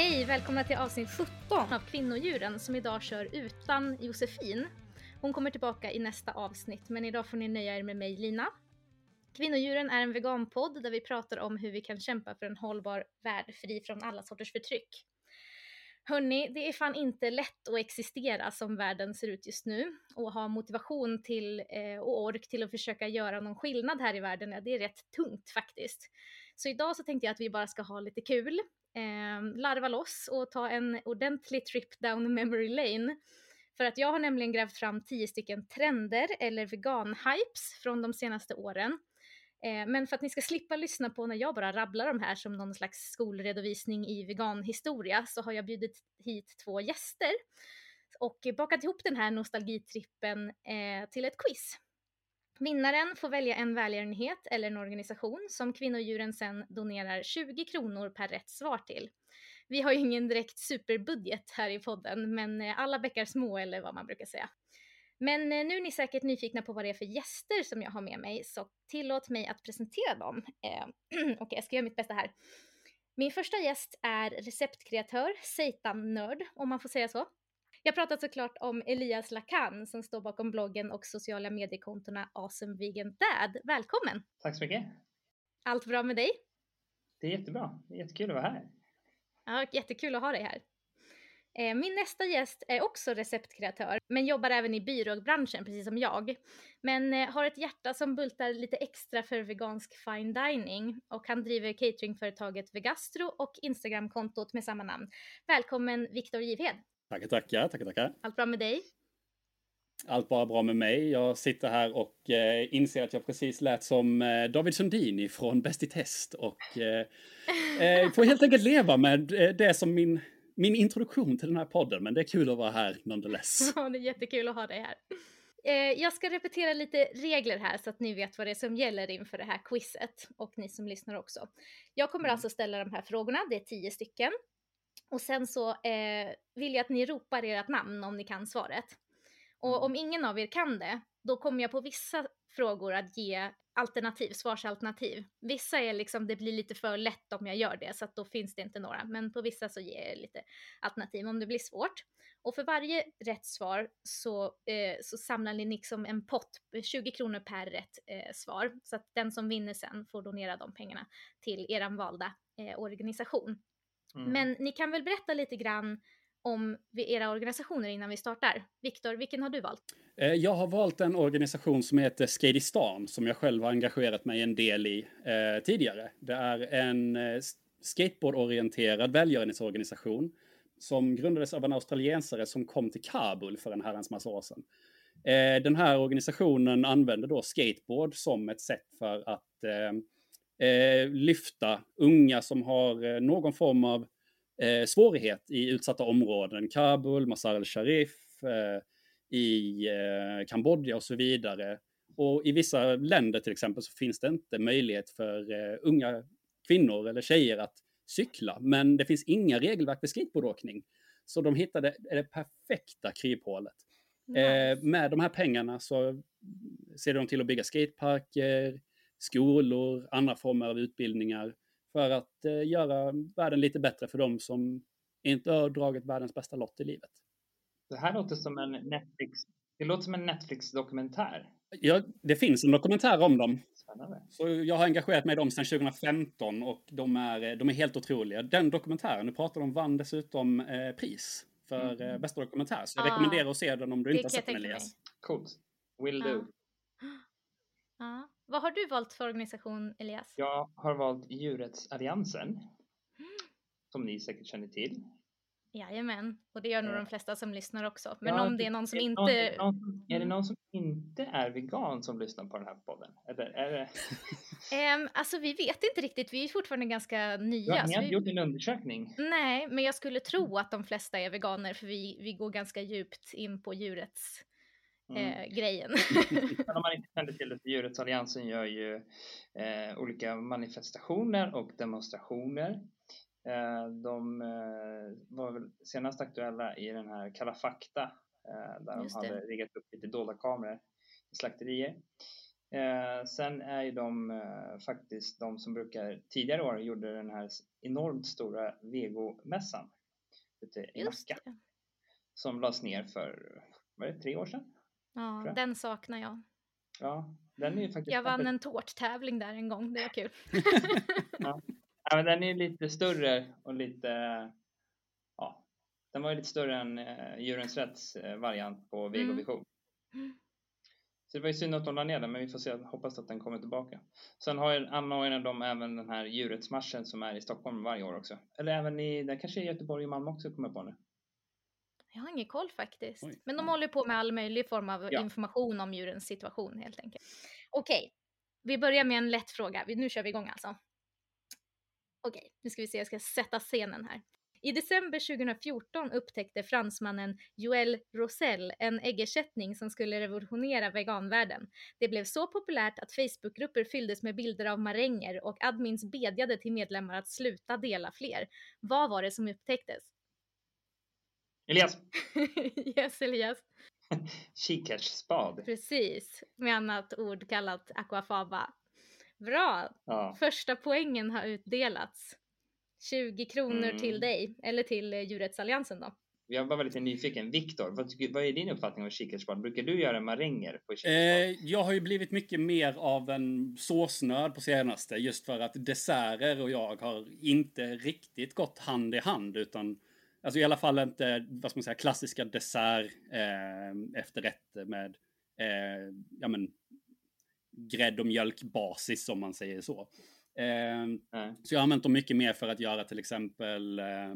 Hej! Välkomna till avsnitt 17 av Kvinnodjuren som idag kör utan Josefin. Hon kommer tillbaka i nästa avsnitt men idag får ni nöja er med mig Lina. Kvinnodjuren är en veganpodd där vi pratar om hur vi kan kämpa för en hållbar värld fri från alla sorters förtryck. Hörni, det är fan inte lätt att existera som världen ser ut just nu och ha motivation till eh, och ork till att försöka göra någon skillnad här i världen, ja, det är rätt tungt faktiskt. Så idag så tänkte jag att vi bara ska ha lite kul, eh, larva loss och ta en ordentlig trip down memory lane. För att jag har nämligen grävt fram tio stycken trender eller vegan-hypes från de senaste åren Eh, men för att ni ska slippa lyssna på när jag bara rabblar de här som någon slags skolredovisning i veganhistoria så har jag bjudit hit två gäster och bakat ihop den här nostalgitrippen eh, till ett quiz. Vinnaren får välja en välgörenhet eller en organisation som kvinnodjuren sen donerar 20 kronor per rätt svar till. Vi har ju ingen direkt superbudget här i podden, men eh, alla bäckar små eller vad man brukar säga. Men eh, nu är ni säkert nyfikna på vad det är för gäster som jag har med mig, så tillåt mig att presentera dem. Eh, Okej, okay, jag ska göra mitt bästa här. Min första gäst är receptkreatör, seitan-nörd, om man får säga så. Jag pratar såklart om Elias Lacan som står bakom bloggen och sociala mediekontona Awesome Vegan Dad. Välkommen! Tack så mycket! Allt bra med dig? Det är jättebra. Det är jättekul att vara här. Ja, jättekul att ha dig här. Eh, min nästa gäst är också receptkreatör, men jobbar även i byråbranschen precis som jag. Men eh, har ett hjärta som bultar lite extra för vegansk fine dining och han driver cateringföretaget Vegastro och Instagramkontot med samma namn. Välkommen Viktor Givhed! Tackar, tackar, tackar, tackar. Allt bra med dig? Allt bara bra med mig. Jag sitter här och eh, inser att jag precis lät som eh, David Sundini från Bäst i test och eh, eh får helt enkelt leva med det som min min introduktion till den här podden, men det är kul att vara här nonetheless. Ja, det är jättekul att ha dig här. Eh, jag ska repetera lite regler här så att ni vet vad det är som gäller inför det här quizet och ni som lyssnar också. Jag kommer mm. alltså ställa de här frågorna, det är tio stycken. Och sen så eh, vill jag att ni ropar ert namn om ni kan svaret. Och mm. om ingen av er kan det, då kommer jag på vissa frågor att ge alternativ, svarsalternativ. Vissa är liksom, det blir lite för lätt om jag gör det så att då finns det inte några. Men på vissa så ger jag lite alternativ om det blir svårt. Och för varje rätt svar så, eh, så samlar ni liksom en pott, 20 kronor per rätt eh, svar. Så att den som vinner sen får donera de pengarna till eran valda eh, organisation. Mm. Men ni kan väl berätta lite grann om era organisationer innan vi startar. Viktor, vilken har du valt? Eh, jag har valt en organisation som heter Skadistan som jag själv har engagerat mig en del i eh, tidigare. Det är en eh, skateboardorienterad välgörenhetsorganisation som grundades av en australiensare som kom till Kabul för en herrans massa år sedan. Eh, den här organisationen använder då skateboard som ett sätt för att eh, eh, lyfta unga som har någon form av eh, svårighet i utsatta områden. Kabul, Mazar al-Sharif, eh, i eh, Kambodja och så vidare. Och i vissa länder till exempel så finns det inte möjlighet för eh, unga kvinnor eller tjejer att cykla. Men det finns inga regelverk för skateboardåkning. Så de hittade det perfekta kryphålet. Eh, nice. med de här pengarna så ser de till att bygga skateparker, skolor, andra former av utbildningar för att eh, göra världen lite bättre för dem som inte har dragit världens bästa lott i livet. Det här låter som en Netflix, det låter som en Netflix-dokumentär. Ja, det finns en dokumentär om dem. Spännande. Så jag har engagerat mig i dem sedan 2015 och de är, de är helt otroliga. Den dokumentären du pratar om vann dessutom eh, pris för mm. eh, bästa dokumentär. Så jag ah, rekommenderar att se den om du inte har sett den Elias. Coolt. Will do. Ah. Vad har du valt för organisation, Elias? Jag har valt Djurrättsalliansen, mm. som ni säkert känner till. Jajamän, och det gör nog de flesta som lyssnar också. Men ja, om det är någon som är inte... Någon, är, någon, är det någon som inte är vegan som lyssnar på den här podden? Eller är det... um, alltså vi vet inte riktigt, vi är fortfarande ganska nya. Ja, ni har vi... gjort en undersökning? Nej, men jag skulle tro att de flesta är veganer för vi, vi går ganska djupt in på djurets Mm. Eh, grejen. Men om man inte känner till det, Djurrättsalliansen gör ju eh, olika manifestationer och demonstrationer. Eh, de eh, var väl senast aktuella i den här Kalla fakta eh, där Just de hade det. riggat upp lite dolda kameror i slakterier. Eh, sen är ju de eh, faktiskt de som brukar tidigare år gjorde den här enormt stora vegomässan ute i Nacka som lades ner för, var det tre år sedan? Ja, den saknar jag. Ja, den är faktiskt Jag vann en tårttävling där en gång, det var kul. ja, men den är lite större och lite, ja, den var ju lite större än eh, Djurens Rätts eh, variant på Vegovision. Mm. Så det var ju synd att de la ner den, men vi får se, hoppas att den kommer tillbaka. Sen har ju anordnar de även den här djurrättsmarschen som är i Stockholm varje år också. Eller även i, den kanske är i Göteborg och Malmö också kommer jag på nu. Jag har ingen koll faktiskt. Oj. Men de håller på med all möjlig form av Ja. information om djurens situation helt enkelt. Okej, vi börjar med en lätt fråga. Nu kör vi igång alltså. Okej, nu ska vi se, jag ska sätta scenen här. I december 2014 upptäckte fransmannen Joël Rosell en äggersättning som skulle revolutionera veganvärlden. Det blev så populärt att Facebookgrupper fylldes med bilder av maränger och admins bedjade till medlemmar att sluta dela fler. Vad var det som upptäcktes? Elias, yes, Elias. kikärtsspad. Precis, med annat ord kallat aquafaba. Bra! Ja. Första poängen har utdelats. 20 kronor Mm. till dig, eller till eh, Djurrättsalliansen då. Jag var lite nyfiken. Viktor, vad, vad är din uppfattning om kikärtsspad? Brukar du göra maränger på Eh, kikärtsspad? jag har ju blivit mycket mer av en såsnörd på senaste just för att desserter och jag har inte riktigt gått hand i hand utan alltså i alla fall inte vad ska man säga klassiska dessert eh, efterrätter med eh, ja men grädde och mjölkbasis om man säger så. Eh, så jag har använt dem mycket mer för att göra till exempel eh,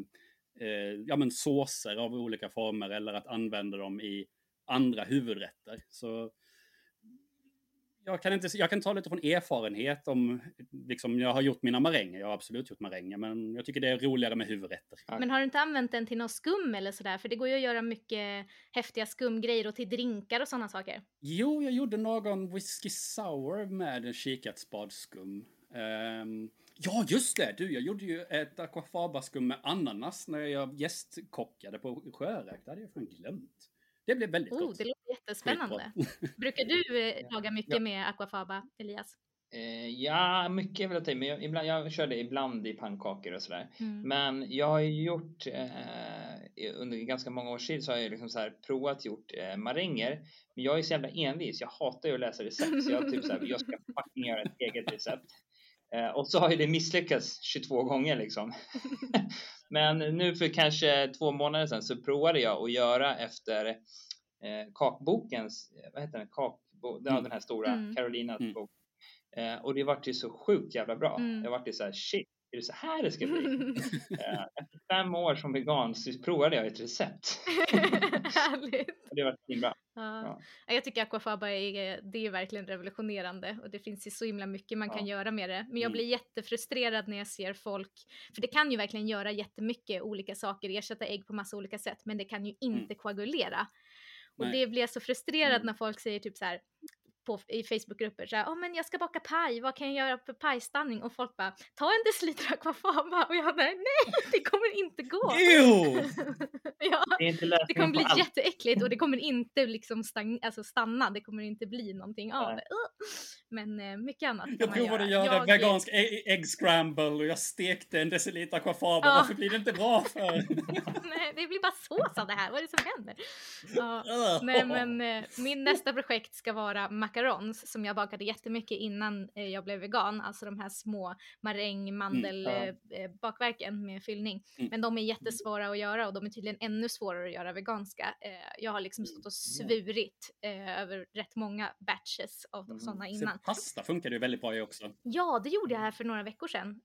eh, ja, men såser av olika former eller att använda dem i andra huvudrätter. Så jag kan, inte, jag kan ta lite från erfarenhet om, liksom, jag har gjort mina maränger, jag har absolut gjort maränger, men jag tycker det är roligare med huvudrätter. Men har du inte använt den till något skum eller sådär? För det går ju att göra mycket häftiga skumgrejer och till drinkar och sådana saker. Jo, jag gjorde någon whisky sour med en kikärtsspadskum. Ehm, ja, just det! Du, jag gjorde ju ett aquafaba-skum med ananas när jag gästkockade på Sjöräk. Det hade jag fan glömt. Det blev väldigt Oh, gott. det jättespännande. Brukar du eh, laga mycket Ja. med aquafaba, Elias? Eh, ja, mycket jag ta i, men jag, ibland, jag kör det ibland i pannkakor och sådär. Mm. Men jag har gjort, eh, under ganska många års tid så har jag liksom så här provat gjort eh, maränger. Men jag är så jävla envis, jag hatar ju att läsa recept. Så jag, typ så här, jag ska fucking göra ett eget recept. Eh, och så har ju det misslyckats 22 gånger liksom. Men nu för kanske två månader sedan så provade jag att göra efter eh, kakbokens, eh, vad heter den, kakbo, ja, den här stora Mm. Carolinas Mm. bok. Eh, och det vart ju så sjukt jävla bra. Mm. Jag vart ju så här, shit, är det så här det ska bli? Eh, Efter fem år som vegan så provade jag ett recept. Härligt. Och det var bra. Ja. Ja, Jag tycker aquafaba är, det är verkligen revolutionerande och det finns ju så himla mycket man kan Ja. göra med det. Men jag Mm. blir jättefrustrerad när jag ser folk, för det kan ju verkligen göra jättemycket olika saker, ersätta ägg på massa olika sätt, men det kan ju inte koagulera. Och Nej. det blir jag så frustrerad Mm. när folk säger typ så här på, i Facebookgrupper så här, oh, men jag ska baka paj, vad kan jag göra för pajstanning? Och folk bara, ta en deciliter aquafaba och jag bara, nej det kommer inte gå. Ja. Det Det kommer bli allt. jätteäckligt och det kommer inte liksom stagn- alltså stanna, det kommer inte bli någonting av det. Men eh, mycket annat kan Jag man provade att göra. Jag- vegansk ä- ägg scramble och jag stekte en deciliter aquafaba. Ja. Varför blir det inte bra för? Nej, det blir bara sås av det här, vad är det som händer? Ja. Nej men eh, min nästa projekt ska vara macarons som jag bakade jättemycket innan eh, jag blev vegan. Alltså de här små maräng, mandel, ja. eh, eh, bakverken med fyllning. Mm. Men de är jättesvåra att göra och de är tydligen ännu svårare att göra veganska. Jag har liksom stått och svurit eh, över rätt många batches av Mm. sådana Så innan. pasta funkar ju väldigt bra i också. Ja, det gjorde jag här för några veckor sedan.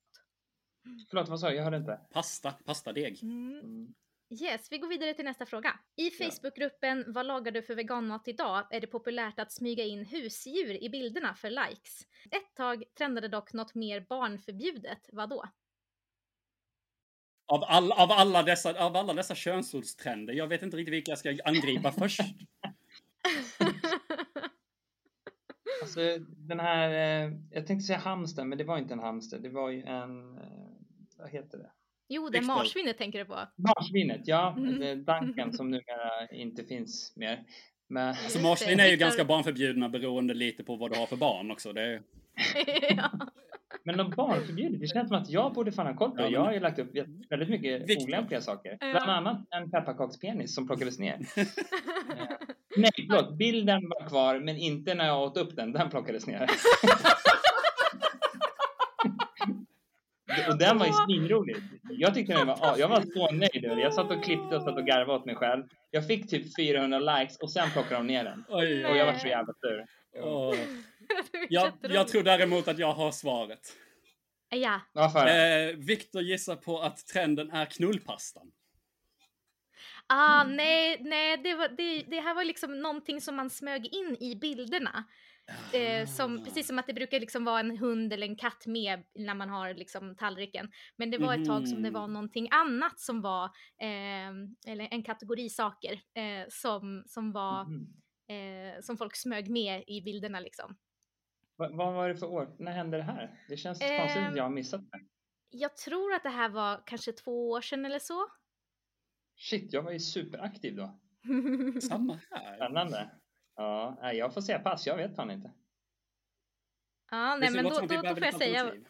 Förlåt, vad sa du? Jag hörde inte. Pasta, pastadeg. Mm. Yes, vi går vidare till nästa fråga. I Facebookgruppen Vad lagar du för veganmat idag? är det populärt att smyga in husdjur i bilderna för likes. Ett tag trendade dock något mer barnförbjudet. Vadå? Av, all, av, alla dessa, av alla dessa könsordstrender, jag vet inte riktigt vilka jag ska angripa först. Alltså den här, eh, jag tänkte säga hamster, men det var inte en hamster. Det var ju en, eh, vad heter det? Jo, det marsvinet tänker du på. Marsvinet, ja. Mm. det är Duncan som numera inte finns mer. Men, Så Just marsvin är ju ganska barnförbjudna beroende lite på vad du har för barn också. Det är... ja. men de barnförbjudet, det känns som att jag borde fan ha koll på Jag har ju lagt upp väldigt mycket Viktor. olämpliga saker. Ja. Bland annat en pepparkakspenis som plockades ner. Nej, förlåt. Bilden var kvar, men inte när jag åt upp den. Den plockades ner. och den var ju svinrolig. Jag tyckte den var, jag var så nöjd. Jag satt och klippte och satt och garvade åt mig själv. Jag fick typ 400 likes och sen plockade de ner den. Oj, Och jag var så jävla sur. Jag, jag tror däremot att jag har svaret. Ja. Varför? Eh, Viktor gissar på att trenden är knullpastan. Ah, nej, nej, det, var, det, det här var liksom någonting som man smög in i bilderna. Eh, som, precis som att det brukar liksom vara en hund eller en katt med när man har liksom tallriken. Men det var ett tag som det var Mhm. någonting annat som var, eh, eller en kategori saker eh, som, som var, Mhm. eh, som folk smög med i bilderna liksom. Va- vad var det för år? När hände det här? Det känns Ehm. konstigt att jag har missat det. Jag tror att det här var kanske två år sedan eller så. Shit, jag var ju superaktiv då. Samma här. Spännande. Ja, jag får säga pass. Jag vet fan inte. ja, nej men då, då, då får jag säga. alternativ.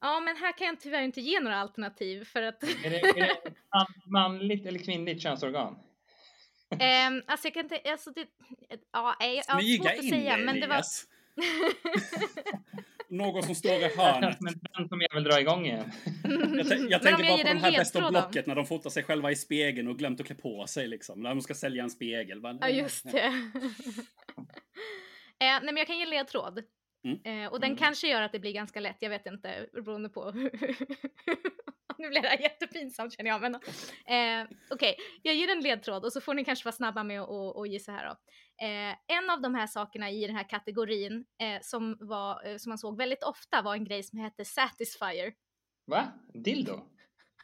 Ja, men här kan jag tyvärr inte ge några alternativ för att Är det, är det man, manligt eller kvinnligt könsorgan? Ehm, alltså jag kan inte, alltså det, ja, jag, jag har svårt att in säga det, men det var... Någon som står i hörnet. Men den som jag vill dra igång igen. Jag, jag om tänkte bara på de här då? Blocket när de fotar sig själva i spegeln och glömt att klä på sig liksom. När de ska sälja en spegel. va? Ja, just det. eh, nej, men jag kan ge ledtråd. Mm. Eh, och den Mm. kanske gör att det blir ganska lätt, jag vet inte, beroende på. nu blir det här jättepinsamt känner jag. Men, eh, Okej, jag ger en ledtråd och så får ni kanske vara snabba med att och, och gissa här då. Eh, en av de här sakerna i den här kategorin eh, som, var, eh, som man såg väldigt ofta var en grej som hette Satisfyer. Va? Dildo?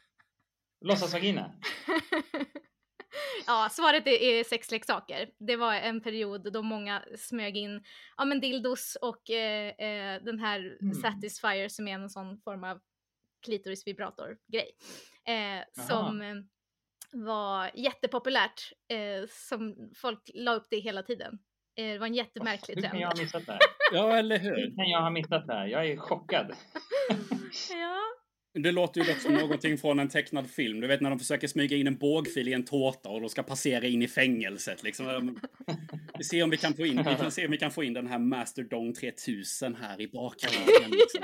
Låtsasvagina? ja, svaret är, är sexleksaker. Det var en period då många smög in ja, men dildos och eh, eh, den här Mm. Satisfyer som är en sån form av klitorisvibrator-grej. Som var jättepopulärt, eh, som folk la upp det hela tiden. Eh, det var en jättemärklig Hur kan trend. jag ha missat det här? Ja, eller hur? Hur kan jag ha missat det här? Jag är chockad. ja. Det låter ju som någonting från en tecknad film. Du vet när de försöker smyga in en bågfil i en tårta och de ska passera in i fängelset. Liksom. Vi ser om vi kan få in, vi kan se om vi kan få in den här Masterdong 3000 här i bakgrunden. Liksom.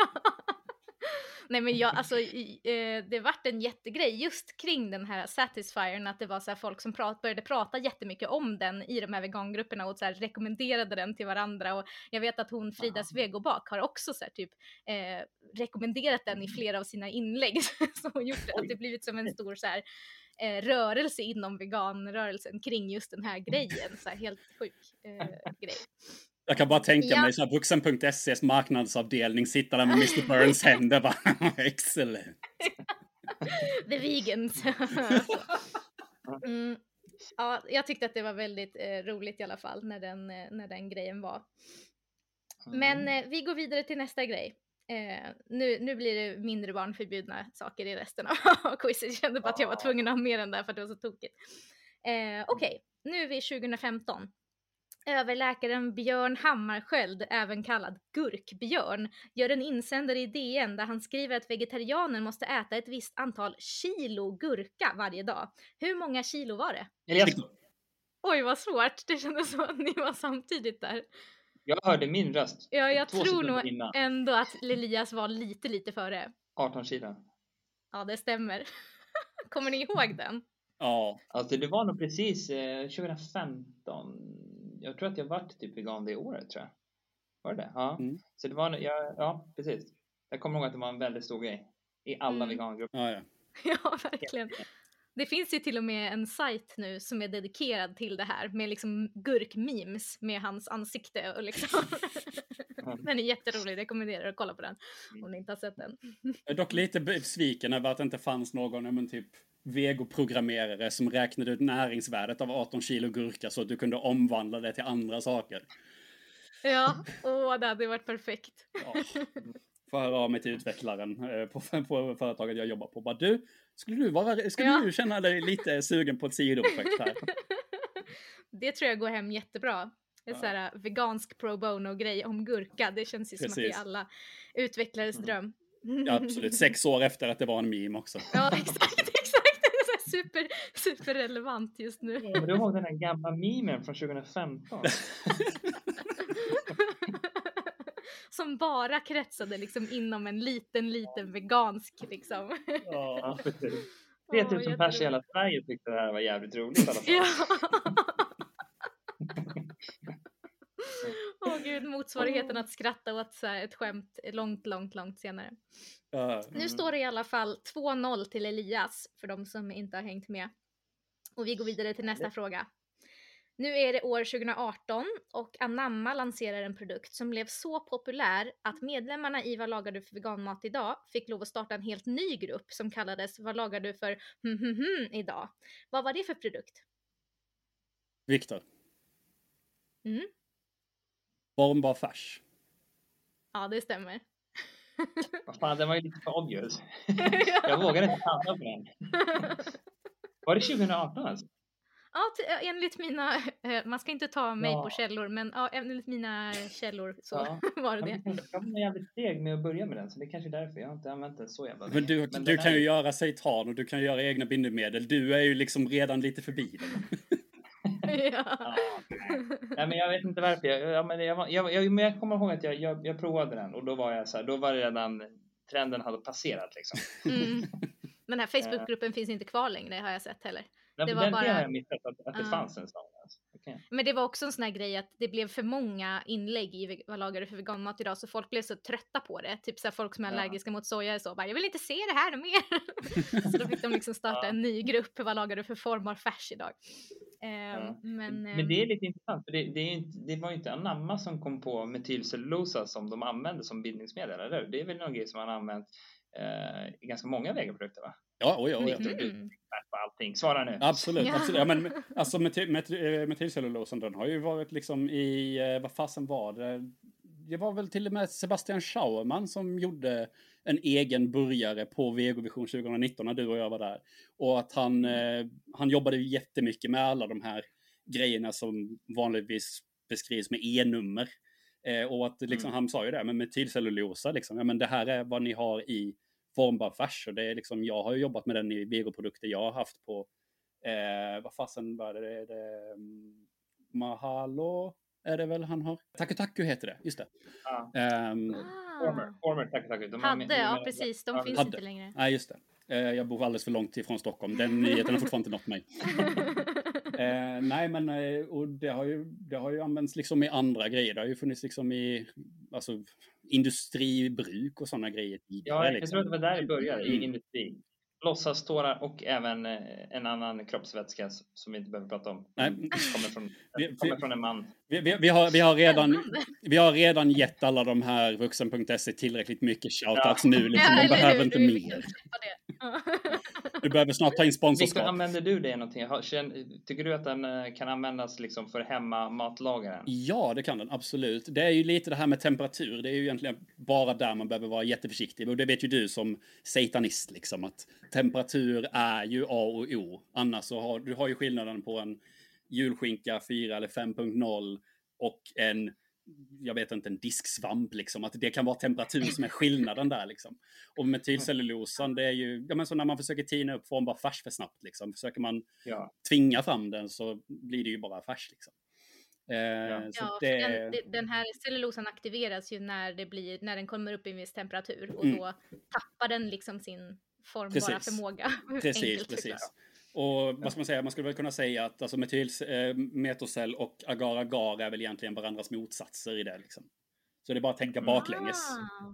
Nej men jag, alltså eh, det vart en jättegrej just kring den här Satisfyern att det var så här folk som prat, började prata jättemycket om den i de här vegangrupperna och så här rekommenderade den till varandra. Och jag vet att hon Fridas vegobak har också så här typ eh, rekommenderat den i flera av sina inlägg. Så hon gjort att det blivit som en stor så här eh, rörelse inom veganrörelsen kring just den här grejen, så här helt sjuk eh, grej. Jag kan bara tänka Ja. mig så här vuxen.ses marknadsavdelning sitta där med Mr. Burns händer bara excellent. The vegans. mm. Ja, jag tyckte att det var väldigt eh, roligt i alla fall när den, eh, när den grejen var. Men Mm. eh, vi går vidare till nästa grej. Eh, nu, nu blir det mindre barnförbjudna saker i resten av quizet. Jag kände bara att jag var tvungen att ha med den där för att det var så tokigt. Eh, Okej, nu är vi 2015. Överläkaren Björn Hammarskjöld, även kallad Gurkbjörn, gör en insändare i DN där han skriver att vegetarianer måste äta ett visst antal kilo gurka varje dag. Hur många kilo var det? Elias, Oj vad svårt, det kändes som att ni var samtidigt där. jag hörde min röst. Ja, jag tror nog innan. ändå att Elias var lite, lite före. 18 kilo. Ja, det stämmer. Kommer ni ihåg den? Ja, Alltså det var nog precis eh, 2015. Jag tror att jag vart typ vegan det året tror jag. Var det? Ja. Mm. Så det var, ja, ja precis. Jag kommer ihåg att det var en väldigt stor grej. I alla Mm. vegangrupper. ja, ja. Ja, verkligen. Det finns ju till och med en sajt nu som är dedikerad till det här med liksom gurkmemes med hans ansikte och liksom. den är jätterolig, rekommenderar att kolla på den om ni inte har sett den. Jag är dock lite besviken över att det inte fanns någon, men typ vegoprogrammerare som räknade ut näringsvärdet av 18 kilo gurka så att du kunde omvandla det till andra saker. Ja, åh det hade varit perfekt. Ja. Får höra av mig till utvecklaren eh, på, på företaget jag jobbar på. Bara du, skulle du, vara, skulle Ja. du känna dig lite sugen på ett sidoprojekt här? Det tror jag går hem jättebra. En Ja. här vegansk pro bono-grej om gurka. Det känns ju som att det Precis. är alla utvecklares Mm. dröm. Ja, absolut, sex år efter att det var en meme också. Ja, exakt, super, superrelevant just nu. Kommer du ihåg den där gamla memen från 2015? Som bara kretsade liksom inom en liten, liten vegansk liksom. Ja, precis. Åh, 3000 pers i hela Sverige tyckte det här var jävligt roligt i alla fall. Ja. Åh gud, motsvarigheten att skratta åt så ett skämt långt, långt, långt senare. Nu Mm. står det i alla fall 2-0 till Elias för de som inte har hängt med. Och vi går vidare till nästa fråga. Nu är det år 2018 och Anamma lanserar en produkt som blev så populär att medlemmarna i Vad lagar du för veganmat idag fick lov att starta en helt ny grupp som kallades Vad lagar du för hm, hm, hm idag. Vad var det för produkt? Viktor. Mm. Formbar färs. Ja, det stämmer. Vad fan, den var ju lite för obvious. Jag vågade inte chansa på den. Var det 2018 alltså? Ja, enligt mina, eh, man ska inte ta mig Ja. på källor, men ja, enligt mina källor så Ja. var det Jag det. var- Jag var jävligt seg med att börja med den, så det är kanske är därför jag har inte använt den så jävla Men du, Men du den kan är- ju göra seitan och du kan göra egna bindemedel. Du är ju liksom redan lite förbi det. Ja. Ja, men jag vet inte varför. Jag, ja, men jag, jag, jag, men jag kommer ihåg att jag, jag, jag provade den och då var jag så här, då var det redan trenden hade passerat liksom. Mm. Den här Facebookgruppen finns inte kvar längre har jag sett heller. Den, Det var den, bara- har jag missat, att, att det Ja. fanns en sån. Okej. Men det var också en sån här grej att det blev för många inlägg i vad lagar du för veganmat idag så folk blev så trötta på det. Typ så här, folk som är Ja. allergiska mot soja är så bara jag vill inte se det här mer. så då fick de liksom starta Ja. en ny grupp. Vad lagar du för formbar färs idag? Ehm, Ja. Men, Men ehm, det är lite intressant, för det, det, inte, det var ju inte Anamma som kom på metylcellulosa som de använde som bindningsmedel, eller? Det är väl någon grej som man använt eh, i ganska många vegaprodukter, va? Ja, oj, oj, mhm. På allting. Svara nu. Absolut, Ja. absolut. Ja, men alltså mety, mety, eh, metylcellulosen, den har ju varit liksom i, eh, vad fasen var det? Det var väl till och med Sebastian Schauerman som gjorde en egen burgare på Vegovision 2019 när du och jag var där. Och att han, eh, han jobbade jättemycket med alla de här grejerna som vanligtvis beskrivs med E-nummer. Och att liksom, Mm. han sa ju det, men metylcellulosa, liksom, ja men det här är vad ni har i formbar färs. Och det är liksom, jag har ju jobbat med den i vegoprodukter jag har haft på Eh, vad fasen var det? det, det mm, Mahalo är det väl han har? Taku Taku heter det, just det. Ehm, Former, Ah. former, tack, tack. De Hade, de ja precis. De Ja, finns hade. inte längre. Nej, just det. Eh, jag bor alldeles för långt ifrån Stockholm. Den nyheten har fortfarande inte nått mig. Eh, nej, men eh, och det, har ju, det har ju använts liksom i andra grejer. Det har ju funnits liksom i alltså, industribruk och sådana grejer tidigare. Ja, jag liksom. tror att det var där det började, i Mm. industrin. Låtsastårar och även eh, en annan kroppsvätska som vi inte behöver prata om. Nej. Kommer från, Vi- kommer vi- från en man. Vi, vi, vi, har, vi, har redan, vi har redan gett alla de här vuxen.se tillräckligt mycket shoutouts nu. Liksom. Ja, De eller behöver inte Vi- vi behöver snart ta in Victor, sponsorskap. använder du det någonting? Har- känn- Tycker du att den eh, kan användas liksom för hemmamatlagaren? Ja, det kan den absolut. Det är ju lite det här med temperatur. Det är ju egentligen bara där man behöver vara jätteförsiktig. Och det vet ju du som satanist, liksom, att temperatur är ju A och O. Annars så har du har ju skillnaden på en julskinka 4 eller 5.0 och en, jag vet inte, en disksvamp liksom. Att det kan vara temperatur som är skillnaden där liksom. Och metylcellulosan, det är ju, ja men så när man försöker tina upp formbar färs för snabbt liksom. Försöker man Ja. tvinga fram den så blir det ju bara färs liksom. Eh, så Ja, för det, den, den här cellulosan aktiveras ju när, det blir, när den kommer upp i en viss temperatur och Mm. då tappar den liksom sin formbara Precis. förmåga. Precis, Enkelt precis. Och vad ska man säga, man skulle väl kunna säga att alltså metyl, eh, metocell och agar-agar är väl egentligen varandras motsatser i det liksom. Så det är bara att tänka Mm. baklänges. Ah,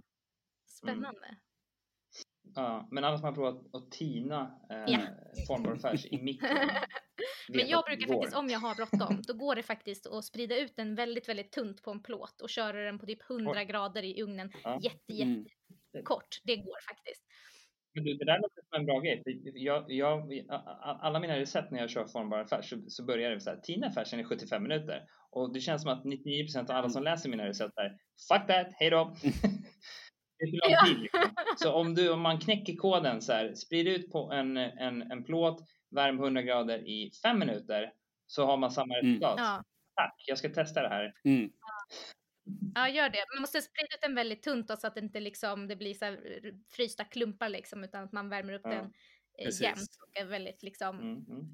spännande. ja. Men alla som har provat att tina eh, Ja. formbar färs i mikron. Men jag brukar faktiskt, om jag har bråttom, då går det faktiskt att sprida ut den väldigt, väldigt tunt på en plåt och köra den på typ 100 grader i ugnen Ja. jätte, Mm. jättekort. Det går faktiskt. Men du, det där låter som en bra grej. Jag, jag, alla mina recept när jag kör formbara färs så, så börjar det så här. Tina färsen i 75 minuter. Och det känns som att 99% av alla som läser mina recept är Fuck that, hejdå! det är för Ja. lång tid. Liksom. Så om, du, om man knäcker koden så här. Sprid ut på en, en, en plåt, värm 100 grader i 5 minuter. så har man samma Mm. resultat. Ja. Tack, jag ska testa det här. Mm. Ja, gör det. Man måste sprida ut den väldigt tunt då, så att det inte liksom, det blir så här frysta klumpar liksom, utan att man värmer upp Ja, den eh, precis. jämnt och är väldigt liksom Mm, mm.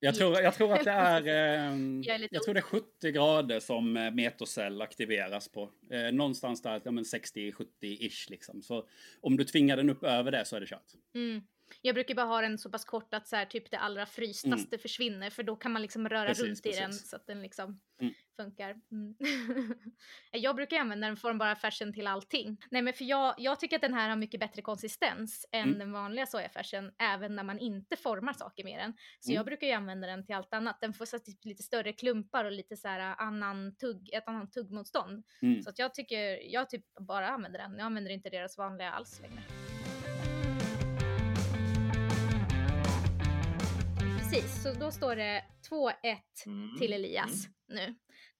Jag tror, jag tror att det är, ehm, Jag är jag tror det är 70 grader som eh, metocell aktiveras på. Eh, någonstans där, ja men 60-70-ish liksom. Så om du tvingar den upp över det så är det kört. Mm. Jag brukar bara ha den så pass kort att så här, typ det allra frystaste försvinner för då kan man liksom röra Mm. Precis, runt i den precis. så att den liksom Mm. funkar. Mm. jag brukar använda den från bara färsen till allting. Nej men för jag, jag tycker att den här har mycket bättre konsistens än Mm. den vanliga sojafärsen även när man inte formar saker med den. Så Mm. jag brukar ju använda den till allt annat. Den får så typ lite större klumpar och lite så här annan tugg, ett annat tuggmotstånd. Mm. Så att jag tycker, jag typ bara använder den. Jag använder inte deras vanliga alls längre. Precis, så då står det 2-1 Mm. till Elias nu.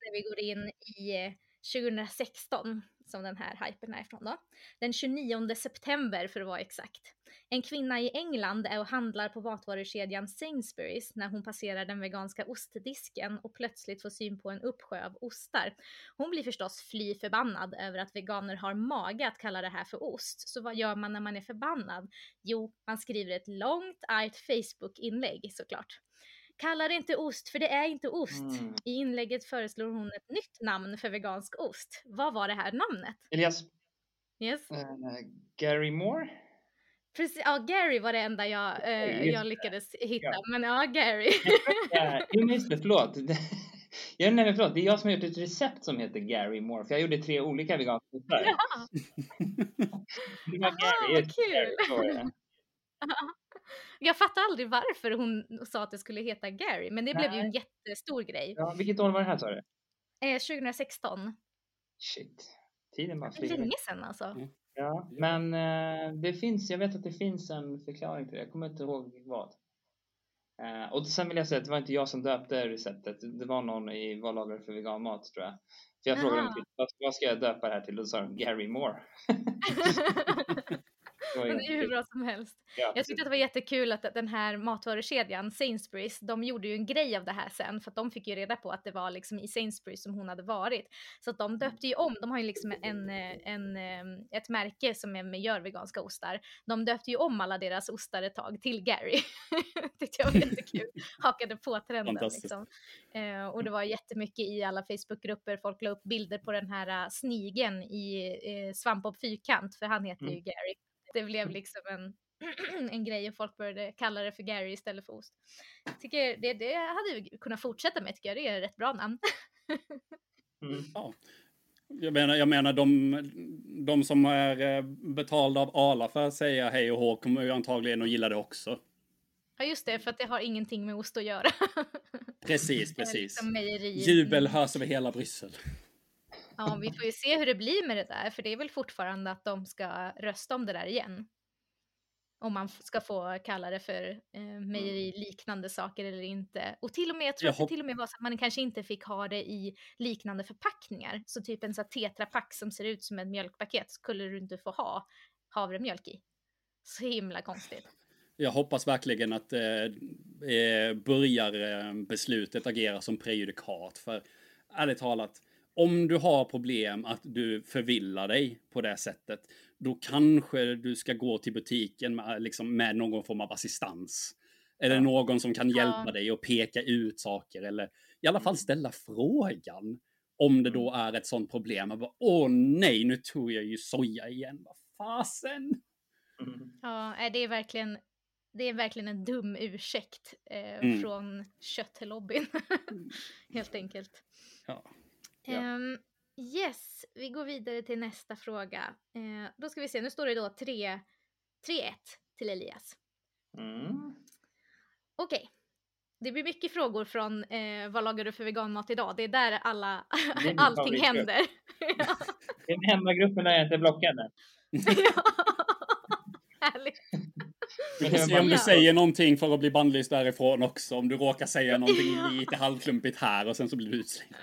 När vi går in i eh, 2016 som den här hypen är ifrån då. Den 29 september för att vara exakt. En kvinna i England är och handlar på matvarukedjan Sainsbury's när hon passerar den veganska ostdisken och plötsligt får syn på en uppsjö av ostar. Hon blir förstås fly förbannad över att veganer har mage att kalla det här för ost. Så vad gör man när man är förbannad? Jo, man skriver ett långt argt Facebook-inlägg såklart. Kalla det inte ost, för det är inte ost. Mm. I inlägget föreslår hon ett nytt namn för vegansk ost. Vad var det här namnet? Elias, Yes. eh, Gary Moore? Precis, ja, Gary var det enda jag, eh, Just jag lyckades hitta. Ja. Men ja, Gary. Ja, Jo, just det, förlåt. Jag, nej, men förlåt. Det är jag som har gjort ett recept som heter Gary Moore, för jag gjorde tre olika veganska. Ja. Det var Aha, Gary, kul. Gary. Jag fattar aldrig varför hon sa att det skulle heta Gary, men det blev ju en Nej. jättestor grej. Ja, vilket år var det här sa du? Eh, 2016. Shit. Tiden bara flyger. länge sedan alltså. Mm. Ja, men eh, det finns, jag vet att det finns en förklaring till det. Jag kommer inte ihåg vad. Eh, och sen vill jag säga att det var inte jag som döpte receptet. Det var någon i varulagare för veganmat tror jag. För jag frågade dem typ, vad, vad ska jag döpa det här till? Och då sa de Gary Moore. Det är ju hur bra som helst. ja, Jag tyckte att det var jättekul att den här matvarukedjan, Sainsbury's, de gjorde ju en grej av det här sen för att de fick ju reda på att det var liksom i Sainsbury's som hon hade varit. Så att de döpte ju om, de har ju liksom en, eh, en, eh, ett märke som är med gör veganska ostar. De döpte ju om alla deras ostar ett tag till Gary. tyckte jag var jättekul. Hakade på trenden liksom. Eh, och det var jättemycket i alla Facebookgrupper, folk la upp bilder på den här snigen i uh, Svampbob Fyrkant, för han heter ju Mm. Gary. Det blev liksom en, en grej och folk började kalla det för Gary istället för ost. Jag Tycker det, det hade vi kunnat fortsätta med tycker jag, det är ett rätt bra namn. Mm. Jag menar, jag menar de, de som är eh, betalda av Arla för att säga hej och hå kommer ju antagligen att gilla det också. Ja just det, för att det har ingenting med ost att göra. Precis, precis. liksom. Jubel hörs över hela Bryssel. Ja, vi får ju se hur det blir med det där, för det är väl fortfarande att de ska rösta om det där igen. Om man ska få kalla det för eh, mejeri-liknande saker eller inte. Och till och med, jag tror Jag att det till och med var så att man kanske inte fick ha det i liknande förpackningar. Så typ en sån tetrapack som ser ut som ett mjölkpaket skulle du inte få ha havremjölk i. Så himla konstigt. Jag hoppas verkligen att eh, eh, börjar eh, beslutet agera som prejudikat. För ärligt talat, om du har problem att du förvillar dig på det sättet, då kanske du ska gå till butiken med, liksom, med någon form av assistans. Eller Ja. någon som kan Ja. hjälpa dig och peka ut saker. Eller i alla fall ställa frågan. Om det då är ett sånt problem. Och bara, Åh nej, nu tog jag ju soja igen. Vad fasen? Mm. Ja, det är verkligen, det är verkligen en dum ursäkt eh, Mm. från köttlobbyn. Helt enkelt. Ja. Ja. Ehm, yes, vi går vidare till nästa fråga. Eh, då ska vi se, nu står det då 3 3-1 till Elias. Mm. Okej. Det blir mycket frågor från eh, vad lagar du för veganmat idag? Det är där alla, är allting händer. ja. Den enda gruppen där jag inte är blockad. Härligt. Vi får se om du säger någonting för att bli bannlyst därifrån också. Om du råkar säga någonting lite halvklumpigt här och sen så blir du utslängd.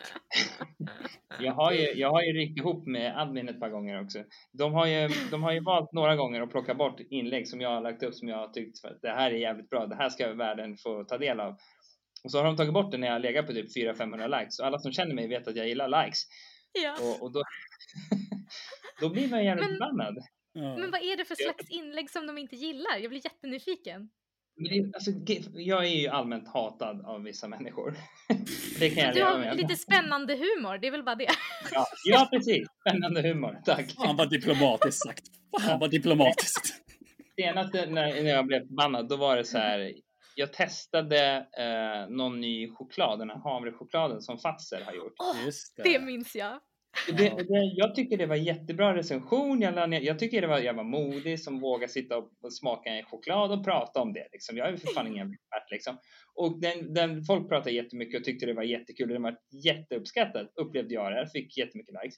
Jag har ju, jag har ju ryckt ihop med admin ett par gånger också. De har ju, de har ju valt några gånger att plocka bort inlägg som jag har lagt upp som jag har tyckt för att det här är jävligt bra. Det här ska världen få ta del av. Och så har de tagit bort det när jag legat på typ 400-500 likes. Och alla som känner mig vet att jag gillar likes. Ja. Och, och då, då blir man jävligt Men- förbannad. Ja. Men vad är det för slags inlägg som de inte gillar? Jag blir jättenyfiken. Det, alltså, jag är ju allmänt hatad av vissa människor. det kan jag Du har med. lite spännande humor, det är väl bara det. Ja, ja, precis. Spännande humor. Tack. Fan vad diplomatiskt sagt. Fan vad diplomatiskt. Senaste när, när jag blev förbannad, då var det så här. Jag testade eh, någon ny choklad, den här havrechokladen som Fazer har gjort. Just det. det minns jag. Det, det, jag tycker det var jättebra recension. Jag, jag tycker det var, jag var modig som vågar sitta och, och smaka en choklad och prata om det. Liksom. Jag är för fan ingen expert. Liksom. Och den, den, folk pratade jättemycket och tyckte det var jättekul. Den var jätteuppskattad, upplevde jag det. Fick jättemycket likes.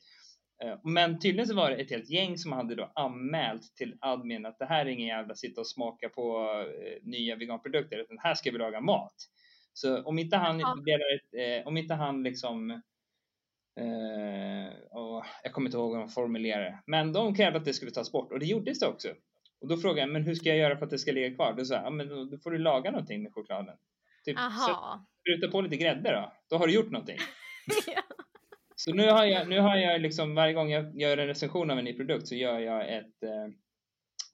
Eh, Men tydligen så var det ett helt gäng som hade då anmält till admin att det här är ingen jävla sitta och smaka på eh, nya veganprodukter utan här ska vi laga mat. Så om inte han delar eh, om inte han liksom och jag kommer inte ihåg hur de formulerade det. Men de krävde att det skulle tas bort och det gjordes det också. Och då frågade jag, men hur ska jag göra för att det ska ligga kvar? Då sa jag, ja, men då, får du laga någonting med chokladen. Typ, Aha. spruta på lite grädde då. Då har du gjort någonting. Ja. Så nu har jag, nu har jag liksom varje gång jag gör en recension av en ny produkt så gör jag ett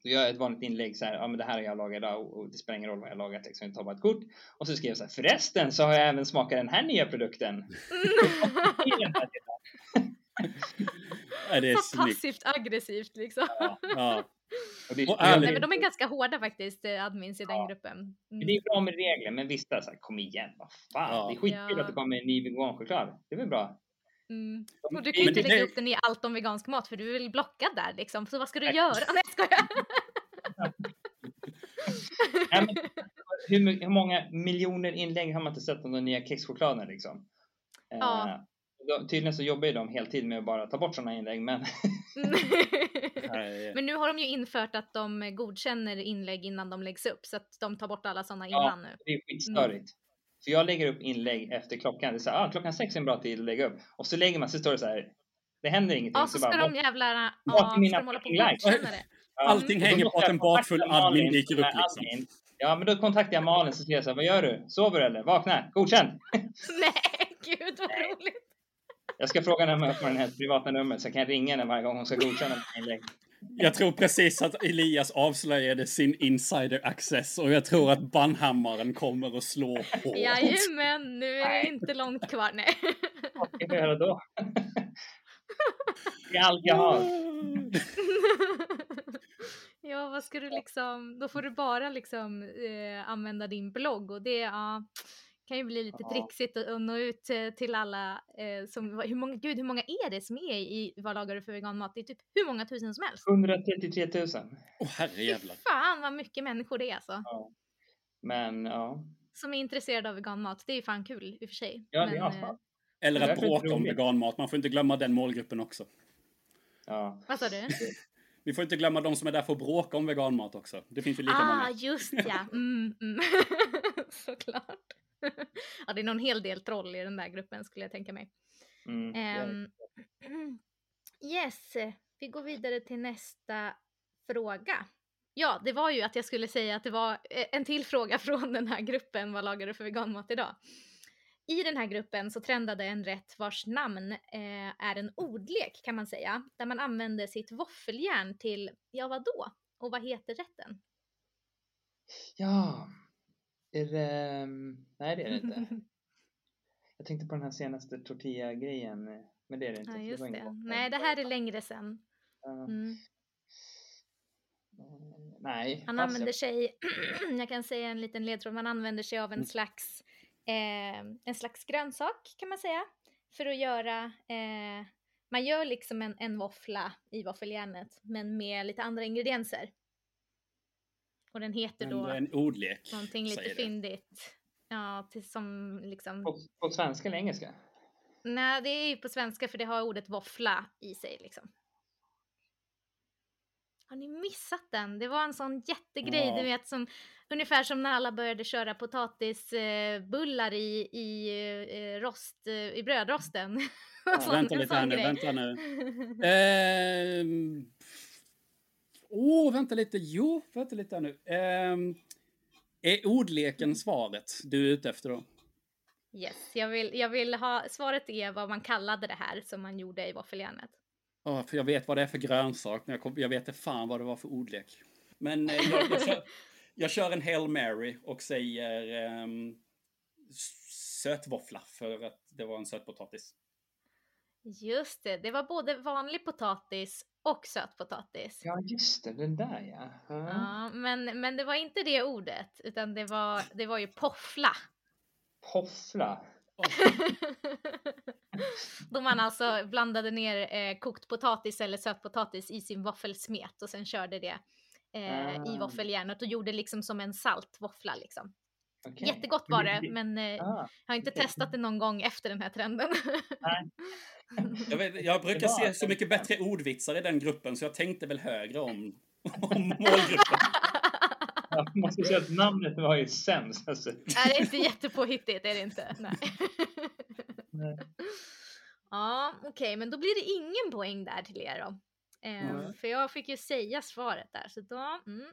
då gör jag ett vanligt inlägg så här, ja men det här har jag lagat idag och, det spelar ingen roll vad jag lagat liksom, jag tar bara ett kort. Och så skriver jag så här, förresten så har jag även smakat den här nya produkten. Ja, det är Så snyggt. passivt aggressivt liksom. Ja. Och det, Och ärligt. Nej, men de är ganska hårda faktiskt, eh, admins i den Ja. gruppen. Mm. det är bra med regler, men vissa så här, kom igen, vad fan. Ja. Det är skitkul Ja. att det kommer en ny veganchoklad. Det är väl bra? Mm. De- Och du kan ju inte lägga upp den i allt om vegansk mat för du är väl blockad där liksom. Så vad ska du Nej. göra? Nej jag skojar. Nej, men, hur, hur många miljoner inlägg har man inte sett om den nya kexchokladen liksom? Ja. Eh, då, tydligen så jobbar ju de heltid med att bara ta bort sådana inlägg, men. Men nu har de ju infört att de godkänner inlägg innan de läggs upp så att de tar bort alla sådana Ja. innan nu. det är skitstörigt. För jag lägger upp inlägg efter klockan. Det är så här, ah, klockan sex är en bra tid att lägga upp. Och så lägger man, så står det så här, det händer ingenting. Ja så ska bara, de jävlarna, ja, mina ska de hålla på och det. Allting och hänger på att en bakfull admin dyker upp, liksom. admin. Ja, men då kontaktar jag Malin så säger jag så här, vad gör du? Sover du eller? Vakna, godkänd! Nej gud vad roligt. Jag ska fråga henne om jag får hennes privata nummer så jag kan ringa henne varje gång hon ska godkänna mitt inlägg. Jag tror precis att Elias avslöjade sin insider access och jag tror att bannhammaren kommer att slå hårt. Jajamän, nu är det inte långt kvar. Nej. Vad ska jag göra då? Det är allt jag har. ja, vad ska du liksom, då får du bara liksom eh, använda din blogg och det ja, kan ju bli lite Ja. trixigt att, nå ut till alla eh, som, hur många, gud hur många är det som är i Vad lagar du för veganmat? Det är typ hur många tusen som helst. 133 000. Åh herrejävlar. Fan vad mycket människor det är alltså. Men ja. Som är intresserade av veganmat. Det är ju fan kul i och för sig. Ja, det är Men, asfalt. eh, Eller att bråka om veganmat. Man får inte glömma den målgruppen också. Ja. vad sa du? Vi får inte glömma de som är där för att bråka om veganmat också. Det finns ju lika ah, många. just ja. Mm, mm. Såklart. ja, det är nog en hel del troll i den där gruppen skulle jag tänka mig. Mm. Ehm, yes, vi går vidare till nästa fråga. Ja, det var ju att jag skulle säga att det var eh, en till fråga från den här gruppen, vad lagar du för veganmat idag? I den här gruppen så trendade en rätt vars namn eh, är en ordlek kan man säga, där man använder sitt våffeljärn till, ja vadå? Och vad heter rätten? Ja. Är det... Nej, det är det inte. Jag tänkte på den här senaste tortilla-grejen. Men det är det inte. ja, just det. botten. Nej, det här är längre sen. Mm. Nej. Han pass. använder sig, jag kan säga en liten ledtråd, man använder sig av en Mm. slags, eh, en slags grönsak kan man säga. För att göra, eh, man gör liksom en, en våffla i våffeljärnet men med lite andra ingredienser. Och den heter då en ordlek. någonting lite fyndigt. Ja, till, som liksom, På, på svenska eller engelska? nej det är ju på svenska för det har ordet våffla i sig liksom. Har ni missat den? Det var en sån jättegrej, Ja. du vet som ungefär som när alla började köra potatisbullar i, i, eh, rost, eh, i brödrosten. Ja, Sån- Vänta lite här nu, vänta nu. Åh, vänta lite. Jo, vänta lite nu. Ehm... Är ordleken svaret du är ute efter då? Yes, jag vill, jag vill ha, svaret är vad man kallade det här som man gjorde i våffeljärnet. Ja, för jag vet vad det är för grönsak, men jag, kom, jag vet inte fan vad det var för ordlek. Men eh, jag, jag, kör, jag kör en Hail Mary och säger um, sötvåffla för att det var en sötpotatis. Just det, det var både vanlig potatis och sötpotatis. Ja, just det, den där ja. ja. ja men, men det var inte det ordet, utan det var, det var ju poffla. Poffla? Då man alltså blandade ner eh, kokt potatis eller sötpotatis i sin våffelsmet och sen körde det eh, ah. i våffeljärnet och gjorde liksom som en saltvåffla liksom. Okay. Jättegott var det, men eh, ah. jag har inte testat det någon gång efter den här trenden. jag, vet, jag, brukar se så mycket bättre ordvitsar i den gruppen, så jag tänkte väl högre om, om målgruppen. Jag måste säga att namnet var ju sämst. Alltså. Nej, det är inte jättepåhittigt, är det inte. Nej. Nej. Ja, okej, okay, men då blir det ingen poäng där till er då. Mm. För jag fick ju säga svaret där, så då... Mm.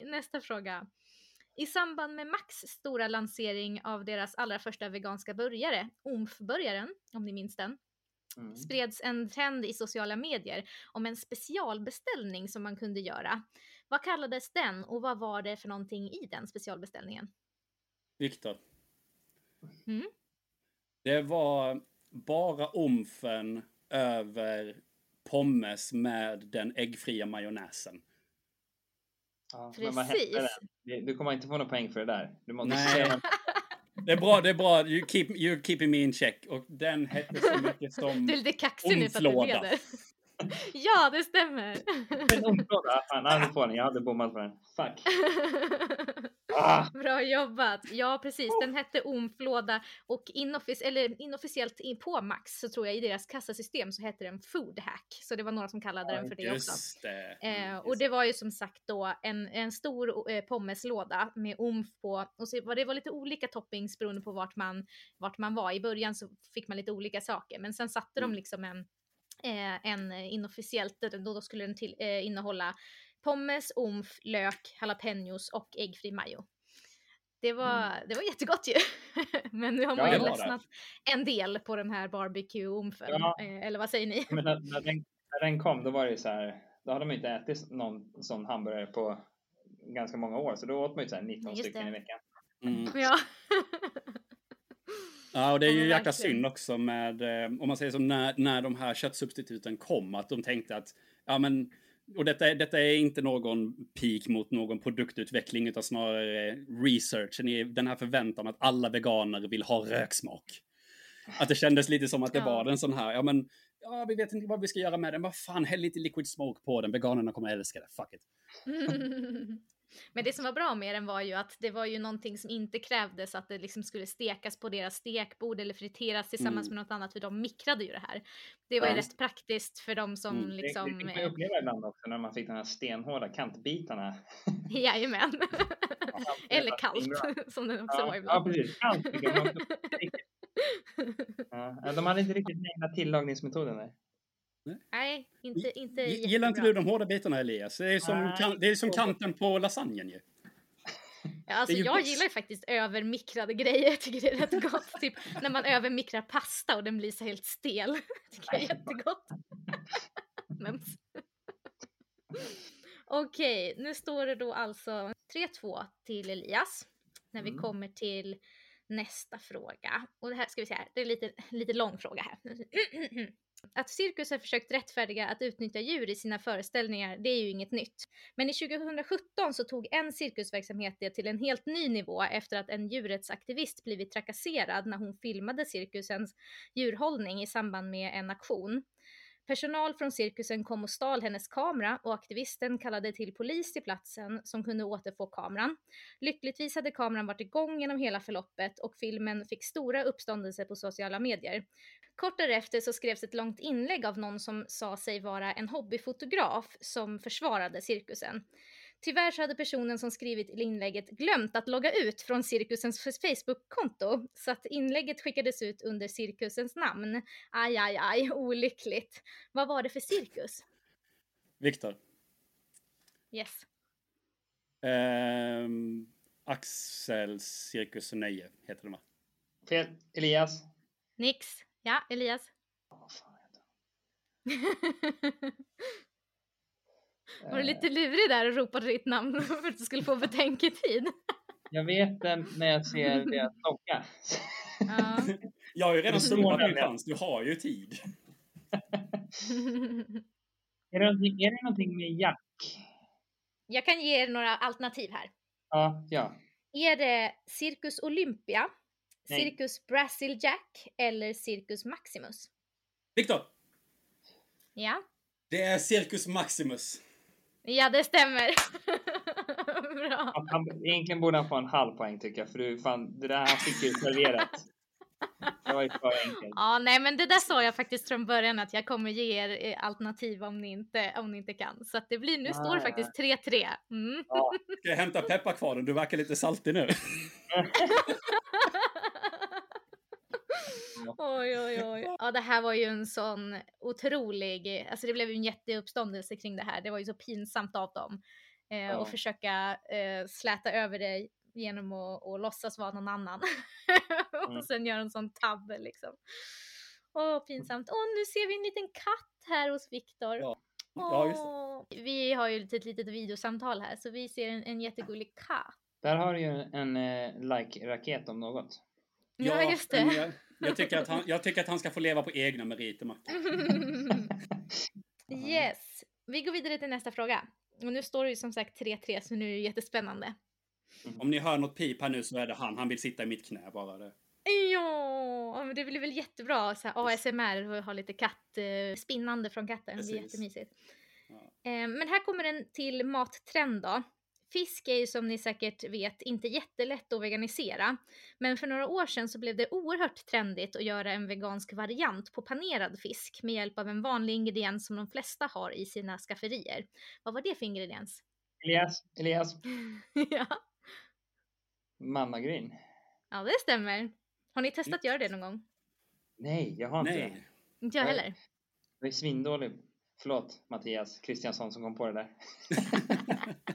Nästa fråga. I samband med Max stora lansering av deras allra första veganska burgare, Omf-burgaren, om ni minns den, mm. spreds en trend i sociala medier om en specialbeställning som man kunde göra. Vad kallades den och vad var det för någonting i den specialbeställningen? Viktor. Mm? Det var bara omfen över pommes med den äggfria majonnäsen. Ja, Precis. Du kommer inte få några poäng för det där. Du måste Nej. Säga det är bra, det är bra. You keep, you keeping me in check. Och den hette så mycket som Du är lite kaxig nu för att du leder. ja, det stämmer. Omflåda. Fan, jag hade Jag hade bommat på den. Fuck. Ah. Bra jobbat! Ja precis, den hette Omflåda och inoffic eller inofficiellt in på Max så tror jag i deras kassasystem så hette den Food Hack. Så det var några som kallade den för det också. Det. Eh, och det var ju som sagt då en, en stor eh, pommeslåda med omf på och så var det var lite olika toppings beroende på vart man, vart man var. I början så fick man lite olika saker men sen satte mm. de liksom en eh, en inofficiellt, då, då skulle den till, eh, innehålla pommes, omf, lök, jalapenos och äggfri majo. Det var, mm. det var jättegott ju. Men nu har man ja, ju ledsnat en del på den här barbecue-omfen. Ja. Eh, eller vad säger ni? Men när, när, den, när den kom, då var det ju så här, då hade man inte ätit någon sån hamburgare på ganska många år, så då åt man ju så 19 Just stycken det. i veckan. Mm. Ja. Ja, och det är ju jäkla synd också med, eh, om man säger som när, när de här köttsubstituten kom, att de tänkte att, ja men, och detta, detta är inte någon peak mot någon produktutveckling, utan snarare researchen i den här förväntan att alla veganer vill ha röksmak. Att det kändes lite som att det ja. var en sån här, ja men, ja vi vet inte vad vi ska göra med den, vad fan, häll lite liquid smoke på den, veganerna kommer älska det, fuck it. Men det som var bra med den var ju att det var ju någonting som inte krävdes att det liksom skulle stekas på deras stekbord eller friteras tillsammans mm. med något annat för de mikrade ju det här. Det var ju rätt praktiskt för de som mm. liksom... Det, det fick man uppleva ibland också när man fick de här stenhårda kantbitarna. Jajamän. eller kallt som det också ja, var ibland. Ja precis, kallt. ja, de hade inte riktigt ägnat tillagningsmetoden där. Nej, inte, inte Gillar inte du de hårda bitarna Elias? Det är som, kan, det är som kanten på lasagnen ju. Ja, alltså jag bäst. gillar ju faktiskt övermikrade grejer. Jag tycker det är rätt gott. typ när man övermikrar pasta och den blir så helt stel. tycker jag är jättegott. Okej, nu står det då alltså 3-2 till Elias. När vi mm. kommer till nästa fråga. Och det här ska vi se här, det är lite, lite lång fråga här. Att cirkusar försökt rättfärdiga att utnyttja djur i sina föreställningar, det är ju inget nytt. Men i 2017 så tog en cirkusverksamhet det till en helt ny nivå efter att en djurrättsaktivist blivit trakasserad när hon filmade cirkusens djurhållning i samband med en aktion. Personal från cirkusen kom och stal hennes kamera och aktivisten kallade till polis till platsen som kunde återfå kameran. Lyckligtvis hade kameran varit igång genom hela förloppet och filmen fick stora uppståndelser på sociala medier. Kort därefter så skrevs ett långt inlägg av någon som sa sig vara en hobbyfotograf som försvarade cirkusen. Tyvärr så hade personen som skrivit inlägget glömt att logga ut från cirkusens Facebook-konto, så att inlägget skickades ut under cirkusens namn. Aj, aj, aj, olyckligt. Vad var det för cirkus? Viktor. Yes. Um, Axels cirkus och nöje heter det va? Fel. Elias. Nix. Ja, Elias. Vad fan Var du lite lurig där och ropade ditt namn för att du skulle få betänketid? Jag vet den när jag ser deras logga. Ja. Jag har ju redan slopat min chans, du har ju tid. Är det, någonting, är det någonting med Jack? Jag kan ge er några alternativ här. Ja, ja. Är det Cirkus Olympia, Nej. Cirkus Brazil Jack eller Cirkus Maximus? Viktor! Ja, Det är Circus Maximus. ja det stämmer. Bra. Han, han, egentligen borde han få en halv poäng tycker jag, för du, fan, det där han fick ju serverat. Det var ju för enkelt. Ja, nej, men det där sa jag faktiskt från början att jag kommer ge er eh, alternativ om ni inte, om ni inte kan. Så att det blir, nu står det Ah. faktiskt 3-3. Mm. Ska jag hämta pepparkvarnen? Du verkar lite saltig nu. Oj, oj, oj. Ja, det här var ju en sån otrolig, alltså det blev ju en jätteuppståndelse kring det här. Det var ju så pinsamt av dem. Eh, Ja. Och försöka eh, släta över det genom att, att låtsas vara någon annan. Mm. och sen göra en sån tabbe liksom. Åh, pinsamt. Åh, nu ser vi en liten katt här hos Viktor. Ja. Ja, just. Vi har ju ett litet videosamtal här, så vi ser en, en jättegullig katt. Där har du ju en eh, like-raket om något. Ja, just men det. Jag, jag, tycker att han, jag tycker att han ska få leva på egna meriter, Macke. yes. Vi går vidare till nästa fråga. Och nu står det ju som sagt 3-3 så nu är det jättespännande. Om ni hör något pip här nu så är det han. Han vill sitta i mitt knä bara. Det. Ja, men det blir väl jättebra så här ASMR och ha lite katt, eh, spinnande från katten. Det blir Precis. jättemysigt. Ja. Eh, men här kommer en till mattrend då. Fisk är ju som ni säkert vet inte jättelätt att veganisera. Men för några år sedan så blev det oerhört trendigt att göra en vegansk variant på panerad fisk med hjälp av en vanlig ingrediens som de flesta har i sina skafferier. Vad var det för ingrediens? Elias, Elias, ja. mannagryn. ja, det stämmer. Har ni testat att göra det någon gång? Nej, jag har inte det. Nej. Inte jag heller. Jag är svindålig. Förlåt Mattias Kristiansson som kom på det där.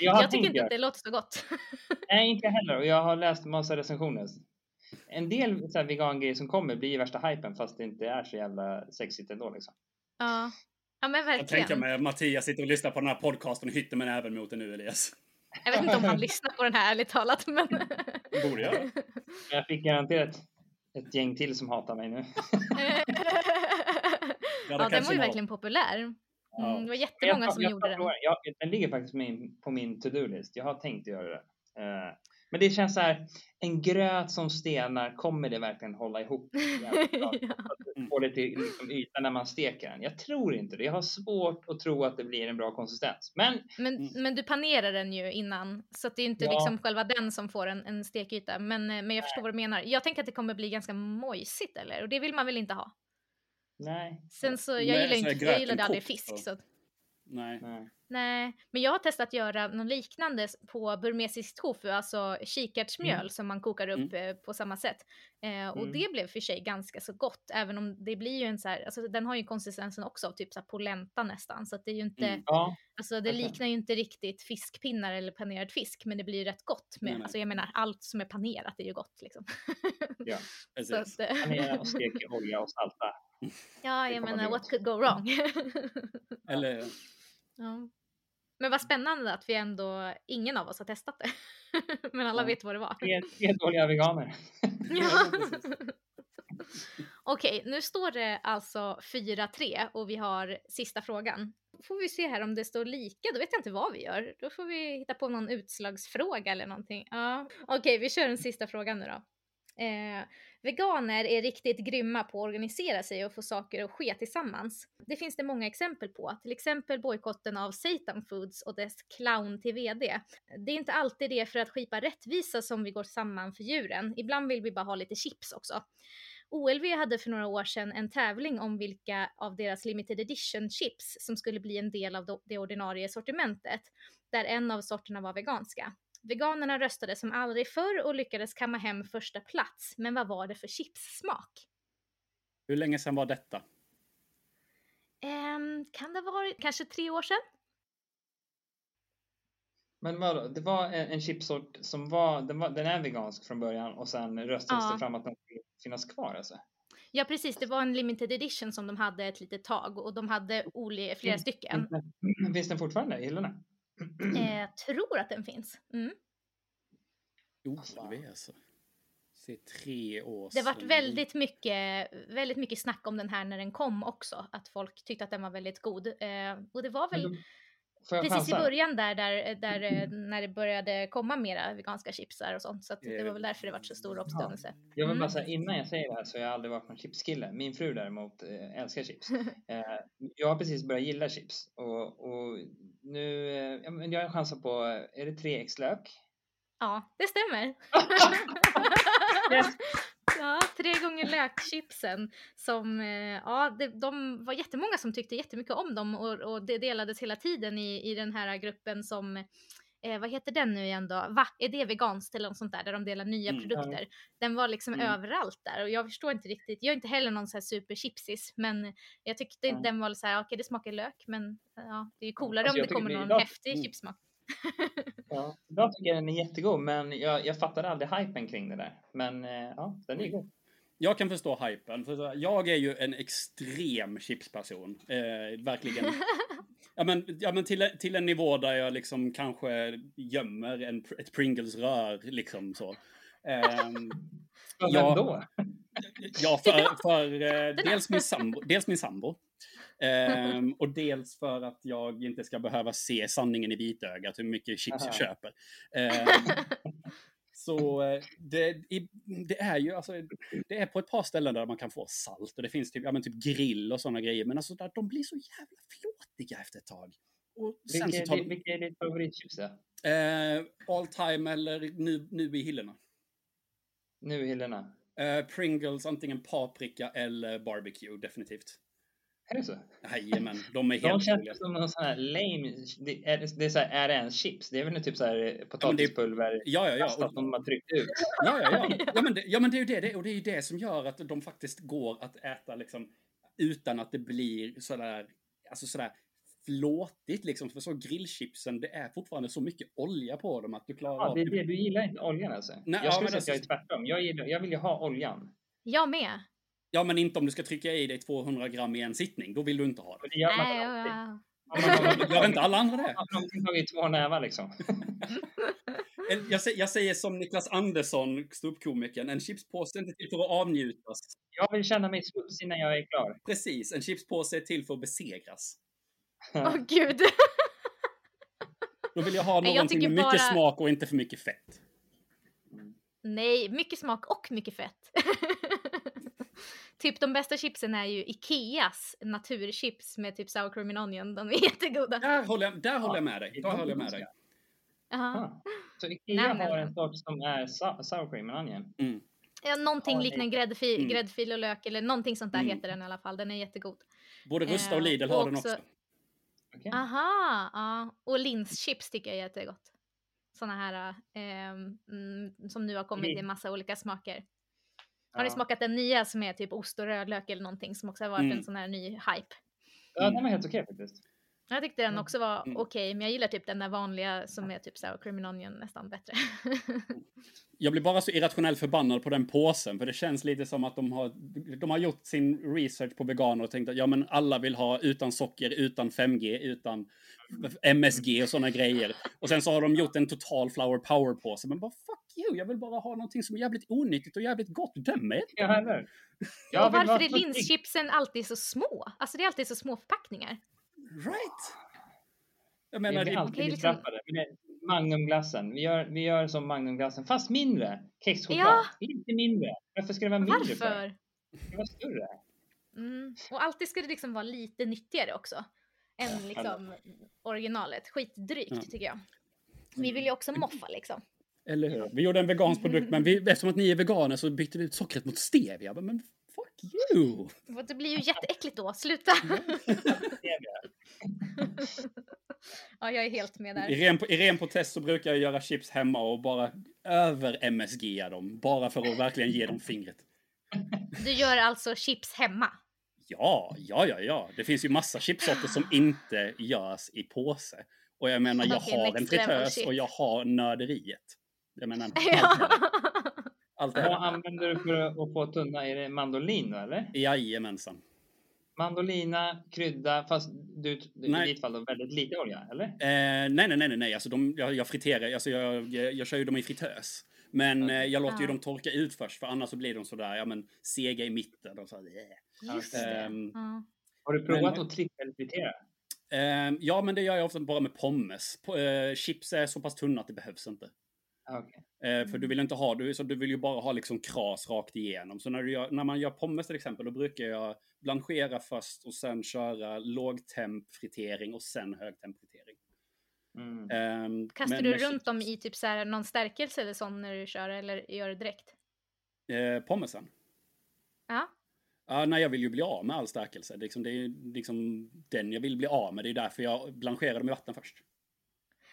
Jag, har tycker inte att det låter så gott. Nej, inte jag heller. Och jag har läst massa recensioner. En del så här vegangrejer som kommer blir ju värsta hypen fast det inte är så jävla sexigt ändå liksom. ja. ja, men Jag tänker verkligen. mig att Mattias sitter och lyssnar på den här podcasten och hytter med näven mot den nu, Elias. Jag vet inte om han lyssnar på den här ärligt talat, men... Borde. Men Jag fick garanterat ett gäng till som hatar mig nu. Ja, ja, det den var ju verkligen populär. Ja. Mm, det var jättemånga Jag- som jag- gjorde den. Jag, den ligger faktiskt på min, på min to-do-list. Jag har tänkt göra det. Eh, Men det känns så här, en gröt som stenar, kommer det verkligen hålla ihop? ja. Få det till liksom ytan när man steker den? Jag tror inte det. Jag har svårt att tro att det blir en bra konsistens. Men men, men du panerar den ju innan, så att det är inte Ja. liksom själva den som får en, en stekyta. Men, eh, men jag förstår vad du menar. Jag tänker att det kommer bli ganska mojsigt, eller? Och det vill man väl inte ha? Nej. Sen så, jag Nej, gillar så är inte, jag gillade aldrig fisk. så. Så, Nej. nej. nej, men jag har testat att göra något liknande på burmesisk tofu, alltså kikärtsmjöl som man kokar upp eh, på samma sätt. Eh, och Mm. det blev för sig ganska så gott, även om det blir ju en så här, alltså den har ju konsistensen också av typ så här polenta nästan, så att det är ju inte, Mm. Ja, alltså det Verkligen. liknar ju inte riktigt fiskpinnar eller panerad fisk, men det blir ju rätt gott med, Nej, nej. alltså jag menar allt som är panerat är ju gott liksom. Ja, Precis. att, eh, panera och steka i olja och salta. Ja, jag menar what could go wrong? Eller, Ja. Men vad spännande att vi ändå, ingen av oss har testat det. Men alla Ja. vet vad det var. Tre dåliga veganer. Ja. Okej, nu står det alltså 4-3 och vi har sista frågan. Får vi se här om det står lika, då vet jag inte vad vi gör. Då får vi hitta på någon utslagsfråga eller någonting. Ja. Okej, vi kör den sista frågan nu då. Eh, veganer är riktigt grymma på att organisera sig och få saker att ske tillsammans. Det finns det många exempel på, till exempel bojkotten av Satan Foods och dess clown till VD. Det är inte alltid det för att skipa rättvisa som vi går samman för djuren. Ibland vill vi bara ha lite chips också. OLV hade för några år sedan en tävling om vilka av deras limited edition chips som skulle bli en del av det ordinarie sortimentet, där en av sorterna var veganska. Veganerna röstade som aldrig förr och lyckades kamma hem första plats, men vad var det för chipssmak? hur länge sedan var detta? Ehm, kan det ha varit kanske tre år sedan? Men vadå, det var en, en chipsort som var den, var, den är vegansk från början och sen röstades Ja. det fram att den skulle finnas kvar alltså? Ja precis, det var en limited edition som de hade ett litet tag och de hade oli- flera Mm. stycken. Finns den fortfarande i hyllorna? Eh, tror att den finns. Mm. OLV alltså. Se tre år Det vart sedan. väldigt mycket, väldigt mycket snack om den här när den kom också. Att folk tyckte att den var väldigt god. Eh, och det var väl jag precis i början där, där, där eh, när det började komma mera veganska chipsar och sånt. Så det var väl därför det vart så stor uppståndelse. Jag vill Mm. bara säga innan jag säger det här så har jag aldrig varit någon chipskille. Min fru däremot eh, älskar chips. Eh, jag har precis börjat gilla chips och, och nu, jag har chansen på, är det tre x lök? Ja, det stämmer. Yes. Ja, tre gånger lökchipsen som, eh, ja, det, de var jättemånga som tyckte jättemycket om dem och, och det delades hela tiden i, i den här gruppen som, eh, vad heter den nu igen då? Va? Är det veganskt eller något sånt där, där de delar nya Mm. produkter? Den var liksom Mm. överallt där och jag förstår inte riktigt, jag är inte heller någon så här superchipsis, men jag tyckte Mm. den var så här, okej det smakar lök, men ja, det är ju coolare Alltså, om det kommer någon bra. häftig Mm. chipsmak. Ja, jag tycker den är jättegod men jag, jag fattade aldrig hypen kring det där. Men eh, ja, den är god. Jag kan förstå hypen. För jag är ju en extrem chipsperson. Eh, verkligen. Ja men, ja, men till, till en nivå där jag liksom kanske gömmer en, ett Pringles-rör liksom så. Ehm, Ja, då? ja, för, för eh, dels, min sambo, dels min sambo. Ehm, och dels för att jag inte ska behöva se sanningen i vitögat hur mycket chips jag Aha. köper. Ehm, så eh, det, det är ju alltså, det är på ett par ställen där man kan få salt och det finns typ, ja, men typ grill och sådana grejer. Men alltså där, de blir så jävla flåtiga efter ett tag. Och sen Vilka, tar vilka är ditt favoritchips eh, all time eller nu, nu i hyllorna. Nu i hyllorna? Eh, Pringles, antingen paprika eller barbecue, definitivt. Är det så? Jajamän, de är De helt känns roliga. som någon sån här lame, det är, det är, så här, är det ens chips? Det är väl typ så här eh, potatispulver Ja, ja, ja. Och, som de har tryckt ut. ja, ja, ja. Ja, men det, ja, men det är ju det, det. Och det är ju det som gör att de faktiskt går att äta liksom utan att det blir sådär, alltså sådär flåtigt liksom. För så grillchipsen, det är fortfarande så mycket olja på dem att du klarar Ja, av... det är det, du gillar inte oljan alltså? Nej, ja, jag skulle men säga att jag är alltså- tvärtom. Jag, gillar, jag vill ju ha oljan. Jag med. Ja, men inte om du ska trycka i dig 200 gram i en sittning. Då vill du inte ha det. det gör man Nej, alltid. har- Gör inte alla andra det? Man har två nävar liksom. En- Jag säger, jag säger som Niklas Andersson, ståuppkomikern, en chipspåse är inte till för att avnjutas. Jag vill känna mig smuts innan jag är klar. Precis, en chipspåse är till för att besegras. Åh gud. Då vill jag ha Nej, jag någonting tycker med mycket bara- smak och inte för mycket fett. Nej, mycket smak och mycket fett. typ de bästa chipsen är ju Ikeas naturchips med typ sour cream and onion. De är jättegoda. Där håller jag, där håller jag med dig. Där håller jag med dig. Aha. Ah. Så Ikea Nej, men- har en sort som är sour cream and onion. Mm. Ja, någonting liknande gräddfil, Mm. gräddfil och lök eller någonting sånt där Mm. heter den i alla fall. Den är jättegod. Både Rusta och Eh, Lidl och har den också- också. Aha, ja. Och linschips tycker jag är jättegott. Såna här ehm, mm, som nu har kommit i massa olika smaker. Har ni smakat den nya som är typ ost och rödlök eller någonting som också har varit Mm. en sån här ny hype? Ja, den var helt okej faktiskt. Jag tyckte den Mm. också var Mm. okej, men jag gillar typ den där vanliga som är typ sour cream and onion nästan bättre. Jag blir bara så irrationellt förbannad på den påsen, för det känns lite som att de har, de har gjort sin research på veganer och tänkt att ja, men alla vill ha utan socker, utan 5G, utan MSG och sådana grejer. Och sen så har de gjort en total flower power-påse, men bara fuck you, jag vill bara ha någonting som är jävligt onyttigt och jävligt gott, döm mig inte. Jag och vill varför är linschipsen alltid så små? Alltså det är alltid så små förpackningar. Right? Jag Vi menar, det, alltid Okej, liksom- Magnumglassen. Vi gör, vi gör som Magnumglassen, fast mindre. Kexchoklad. Ja. Lite mindre. Varför ska det vara mindre för? Varför? Det ska vara större. Mm. Och alltid ska det liksom vara lite nyttigare också. Än liksom originalet. Skitdrygt Ja. tycker jag. Vi vill ju också moffa liksom. Eller hur? Vi gjorde en vegansk produkt, men vi, eftersom att ni är veganer så bytte vi ut sockret mot stevia. Men fuck you! Det blir ju jätteäckligt då, sluta! ja, jag är helt med I där. ren, I ren protest så brukar jag göra chips hemma och bara över-MSG dem. Bara för att verkligen ge dem fingret. Du gör alltså chips hemma? Ja, ja, ja, ja. Det finns ju massa chipsorter som inte görs i påse. Och jag menar, jag Okej, har en fritös och jag har nörderiet. Jag menar, allt. Allt. Vad använder du för att få tunna? Är det mandolin då, eller? Jajamensan. Mandolina, krydda, fast du, i Nej. ditt fall då väldigt lite olja, eller? Eh, nej, nej, nej, nej, nej. Alltså de, jag, jag friterar, alltså jag, jag, jag kör ju dem i fritös. Men Okej. eh, jag låter ju Ja. dem torka ut först, för annars så blir de sådär, ja men sega i mitten. Och så, här, Just. Ehm, Ja. Har du provat Men- att trippelfritera? eh, ja, men det gör jag ofta bara med pommes. Po, eh, chips är så pass tunna att det behövs inte. Okej. Eh, för du vill inte ha, du, så du vill ju bara ha liksom kras rakt igenom. Så när, du gör, när man gör pommes till exempel, då brukar jag blanchera först och sen köra lågtemp fritering och sen högtemp fritering. Mm. Ehm, Kastar men du runt dem i typ så här någon stärkelse eller sånt när du kör eller gör det direkt? Eh, pommesen? Ja. Ja, nej, jag vill ju bli av med all stärkelse. Det är liksom, det är liksom den jag vill bli av med. Det är därför jag blancherar dem i vatten först.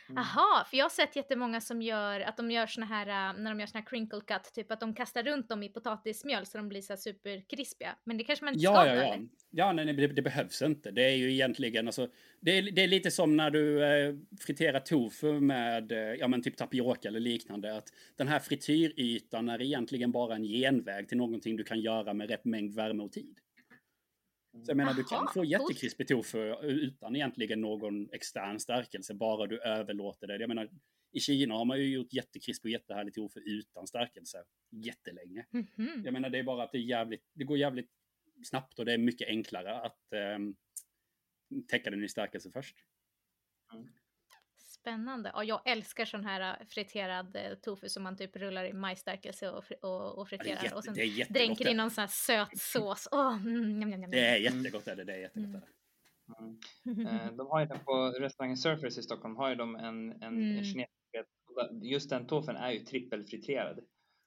Mm. Aha, för jag har sett jättemånga som gör att de gör såna här, äh, när de gör såna här crinkle cut, typ att de kastar runt dem i potatismjöl så de blir så superkrispiga. Men det kanske man inte Ja, ska ja, ja. eller? Ja, nej, nej det, det behövs inte. Det är ju egentligen, alltså, det är, det är lite som när du eh, friterar tofu med, eh, ja men typ tapioca eller liknande. Att den här frityrytan är egentligen bara en genväg till någonting du kan göra med rätt mängd värme och tid. Så jag menar, du kan få jättekrispig tofu utan egentligen någon extern stärkelse, bara du överlåter det. Jag menar, i Kina har man ju gjort jättekrispig och jättehärlig tofu utan stärkelse jättelänge. Mhm. Jag menar, det är bara att det, är jävligt, det går jävligt snabbt och det är mycket enklare att ehm, täcka den i stärkelse först. Spännande. Ja, jag älskar sån här äh, friterad eh, tofu som man typ rullar i majsstärkelse och, och, och friterar. jätte, och sen det är jättegott. dränker i någon sån här söt sås. Åh, mm, njam, njam, njam. det är jättegott. Är det, det är jättegott. Mm. Mm. Eh, De har ju den på restaurangen Surfers i Stockholm har ju de en, en, Mm. en kinesisk. Just den tofen är ju trippelfriterad.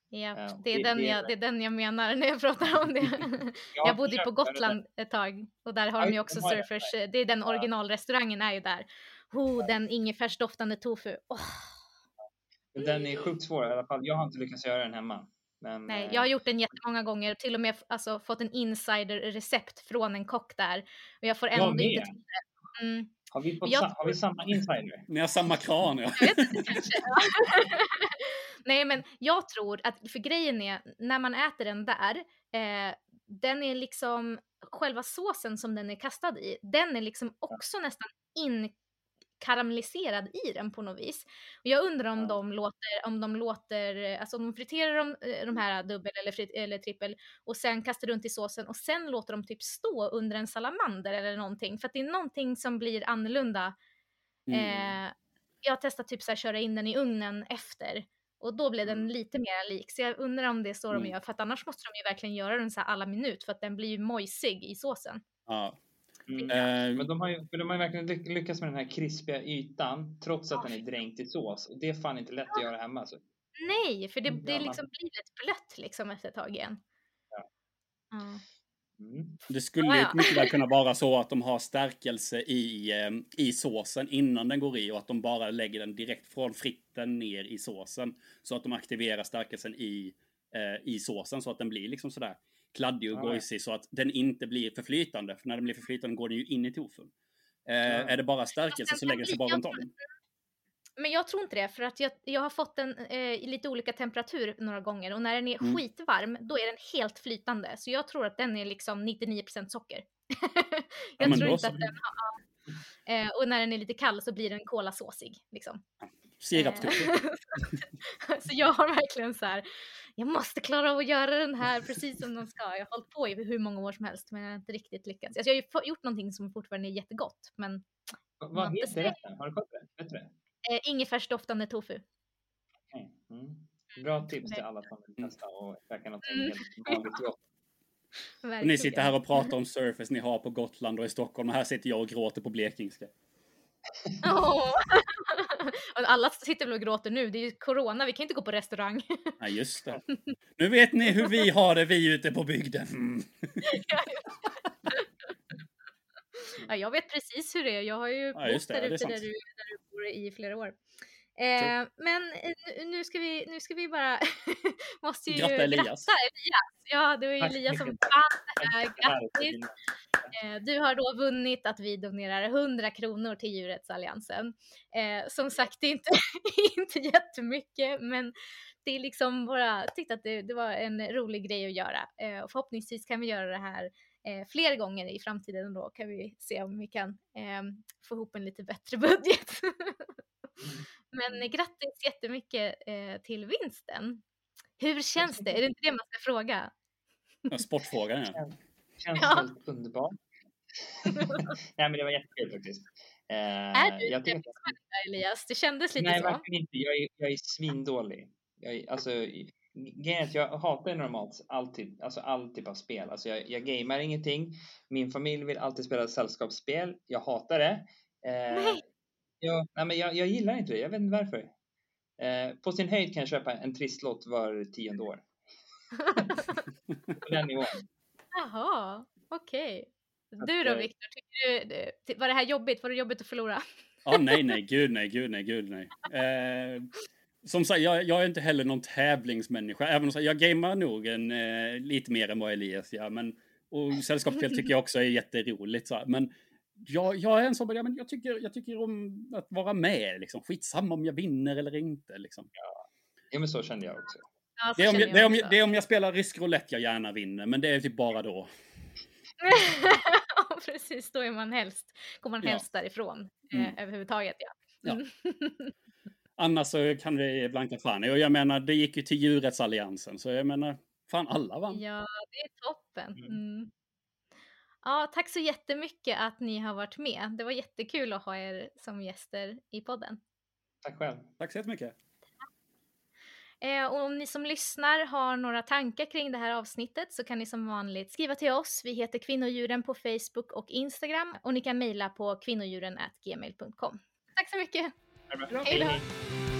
Ja, det, är det- den jag, det är den jag menar när jag pratar om det. jag bodde ju på. Gotland ett tag och där har de ju också surfers. eh, Det är den originalrestaurangen är ju där. Oh, den ingefärsdoftande tofu. Men Den är sjukt svår i alla fall. Jag har inte lyckats göra den hemma. Men, nej, eh, jag har gjort den jättemånga gånger till och med alltså, fått en insider-recept från en kock där. Och jag får Jag ändå med. inte till det. Mm. har, vi fått jag sa- har vi samma insider? Ni har samma kran, ja. Jag vet inte, kanske. Nej, men jag tror att, för grejen är, när man äter den där, eh, den är liksom, själva såsen som den är kastad i, den är liksom också nästan inkaramelliserad i den på något vis. Och jag undrar om Ja. de låter, om de låter, alltså om de friterar de, eh, de här dubbel eller, frit, eller trippel och sen kastar runt i såsen och sen låter de typ stå under en salamander eller någonting. För att det är någonting som blir annorlunda Mm. Eh, jag har testat typ så här, köra in den i ugnen efter och då blev den Mm. lite mer lik. Så jag undrar om det är så de Mm. gör för att annars måste de ju verkligen göra den så här alla minut för att den blir ju mojsig i såsen. ja. Mm. Eh, Men de har, ju, de har ju verkligen lyck- lyckats med den här krispiga ytan trots att den är dränkt i sås. Och det är fan inte lätt att göra hemma. Alltså. Nej, för det, Mm, det liksom blir lätt blött liksom efter ett tag igen. Ja. Mm. Det skulle ju ja. mycket väl kunna vara så att de har stärkelse i, eh, i såsen innan den går i och att de bara lägger den direkt från fritten ner i såsen. Så att de aktiverar stärkelsen i, eh, i såsen så att den blir liksom sådär kladdig och Ja, ja. gojsig så att den inte blir förflytande. För när den blir förflytande går den ju in i tofun. Eh, Ja. Är det bara stärkelse så lägger den sig bara runt om. Men jag tror inte det, för att jag, jag har fått den eh, i lite olika temperatur några gånger och när den är Mm. skitvarm då är den helt flytande. Så jag tror att den är liksom 99% socker. Ja, jag men tror inte så. att den har... Eh, och när den är lite kall så blir den kolasåsig. Liksom. Eh, så jag har verkligen så här, jag måste klara av att göra den här precis som den ska. Jag har hållit på i hur många år som helst men jag har inte riktigt lyckats. Alltså, jag har ju gjort någonting som fortfarande är jättegott men Vad heter rätten? Har du koll på det? Vet du det? eh, ingefärsdoftande tofu. Mm. Bra tips till alla som vill testa och käka något Mm. helt vanligt gott. Och ni sitter här och pratar om surface ni har på Gotland och i Stockholm och här sitter jag och gråter på blekingska. Och Alla sitter väl och gråter nu, det är ju corona, vi kan inte gå på restaurang. Ja, just det. Nu vet ni hur vi har det, vi ute på bygden. Mm. ja, jag vet precis hur det är, jag har ju Ja, bott där ute där du, där du bor i flera år. Eh, men eh, nu- ska vi, nu ska vi bara, måste ju Gratta Elias. gratta Elias. Ja, det var ju Tack Elias som vann det här, grattis! Eh, du har då vunnit att vi donerar 100 kronor till Djurrättsalliansen. Eh, som sagt, det är inte, inte jättemycket, men det är liksom bara, tyckte att det, det var en rolig grej att göra. Eh, och förhoppningsvis kan vi göra det här fler gånger i framtiden och då kan vi se om vi kan få ihop en lite bättre budget. Men grattis jättemycket eh, till vinsten. Hur känns det? Är det inte det man ska fråga? Ja, sportfrågan ja. Känns ja. helt underbart. Nej men det var jättekul faktiskt. Eh, är du jag tävlingsmänniska Elias? Det kändes lite nej, så. Nej verkligen inte. Jag är, jag är svindålig. Jag är, alltså, grejen att jag hatar normalt alltid, alltså all typ av spel. Alltså jag, jag gamer ingenting. Min familj vill alltid spela sällskapsspel. Jag hatar det. Eh, nej. Jag, nej men jag, jag gillar inte det. Jag vet inte varför. Eh, på sin höjd kan jag köpa en trisslott var tionde år. på den nivån. Jaha, okej. Okay. Du då Viktor, var det här jobbigt? Var det jobbigt att förlora? ah, nej, nej, gud nej, gud nej, gud nej. Eh, som sagt, jag, jag, är inte heller någon tävlingsmänniska. Även om jag gamer nog en, eh, lite mer än vad Elias gör. Men, och sällskapsspel tycker jag också är jätteroligt. Så, men jag, jag är en sån, ja, men jag, tycker, jag tycker om att vara med. Liksom. Skitsamma om jag vinner eller inte. Liksom. Ja. ja, men så kände jag också. Ja, det, är om jag, det, är om, det är om jag spelar rysk roulette jag gärna vinner, men det är typ bara då. ja, precis. Då är man helst, går man helst ja. därifrån eh, mm. överhuvudtaget. Ja. Mm. ja. Annars så kan det blanka fan. Och jag menar, det gick ju till djurrättsalliansen, så jag menar, fan alla vann. Ja, det är toppen. Mm. Ja, tack så jättemycket att ni har varit med. Det var jättekul att ha er som gäster i podden. Tack själv. Tack så jättemycket. Eh, och om ni som lyssnar har några tankar kring det här avsnittet så kan ni som vanligt skriva till oss. Vi heter Kvinnodjuren på Facebook och Instagram och ni kan mejla på kvinnodjuren.gmail.com. Tack så mycket! Hej då!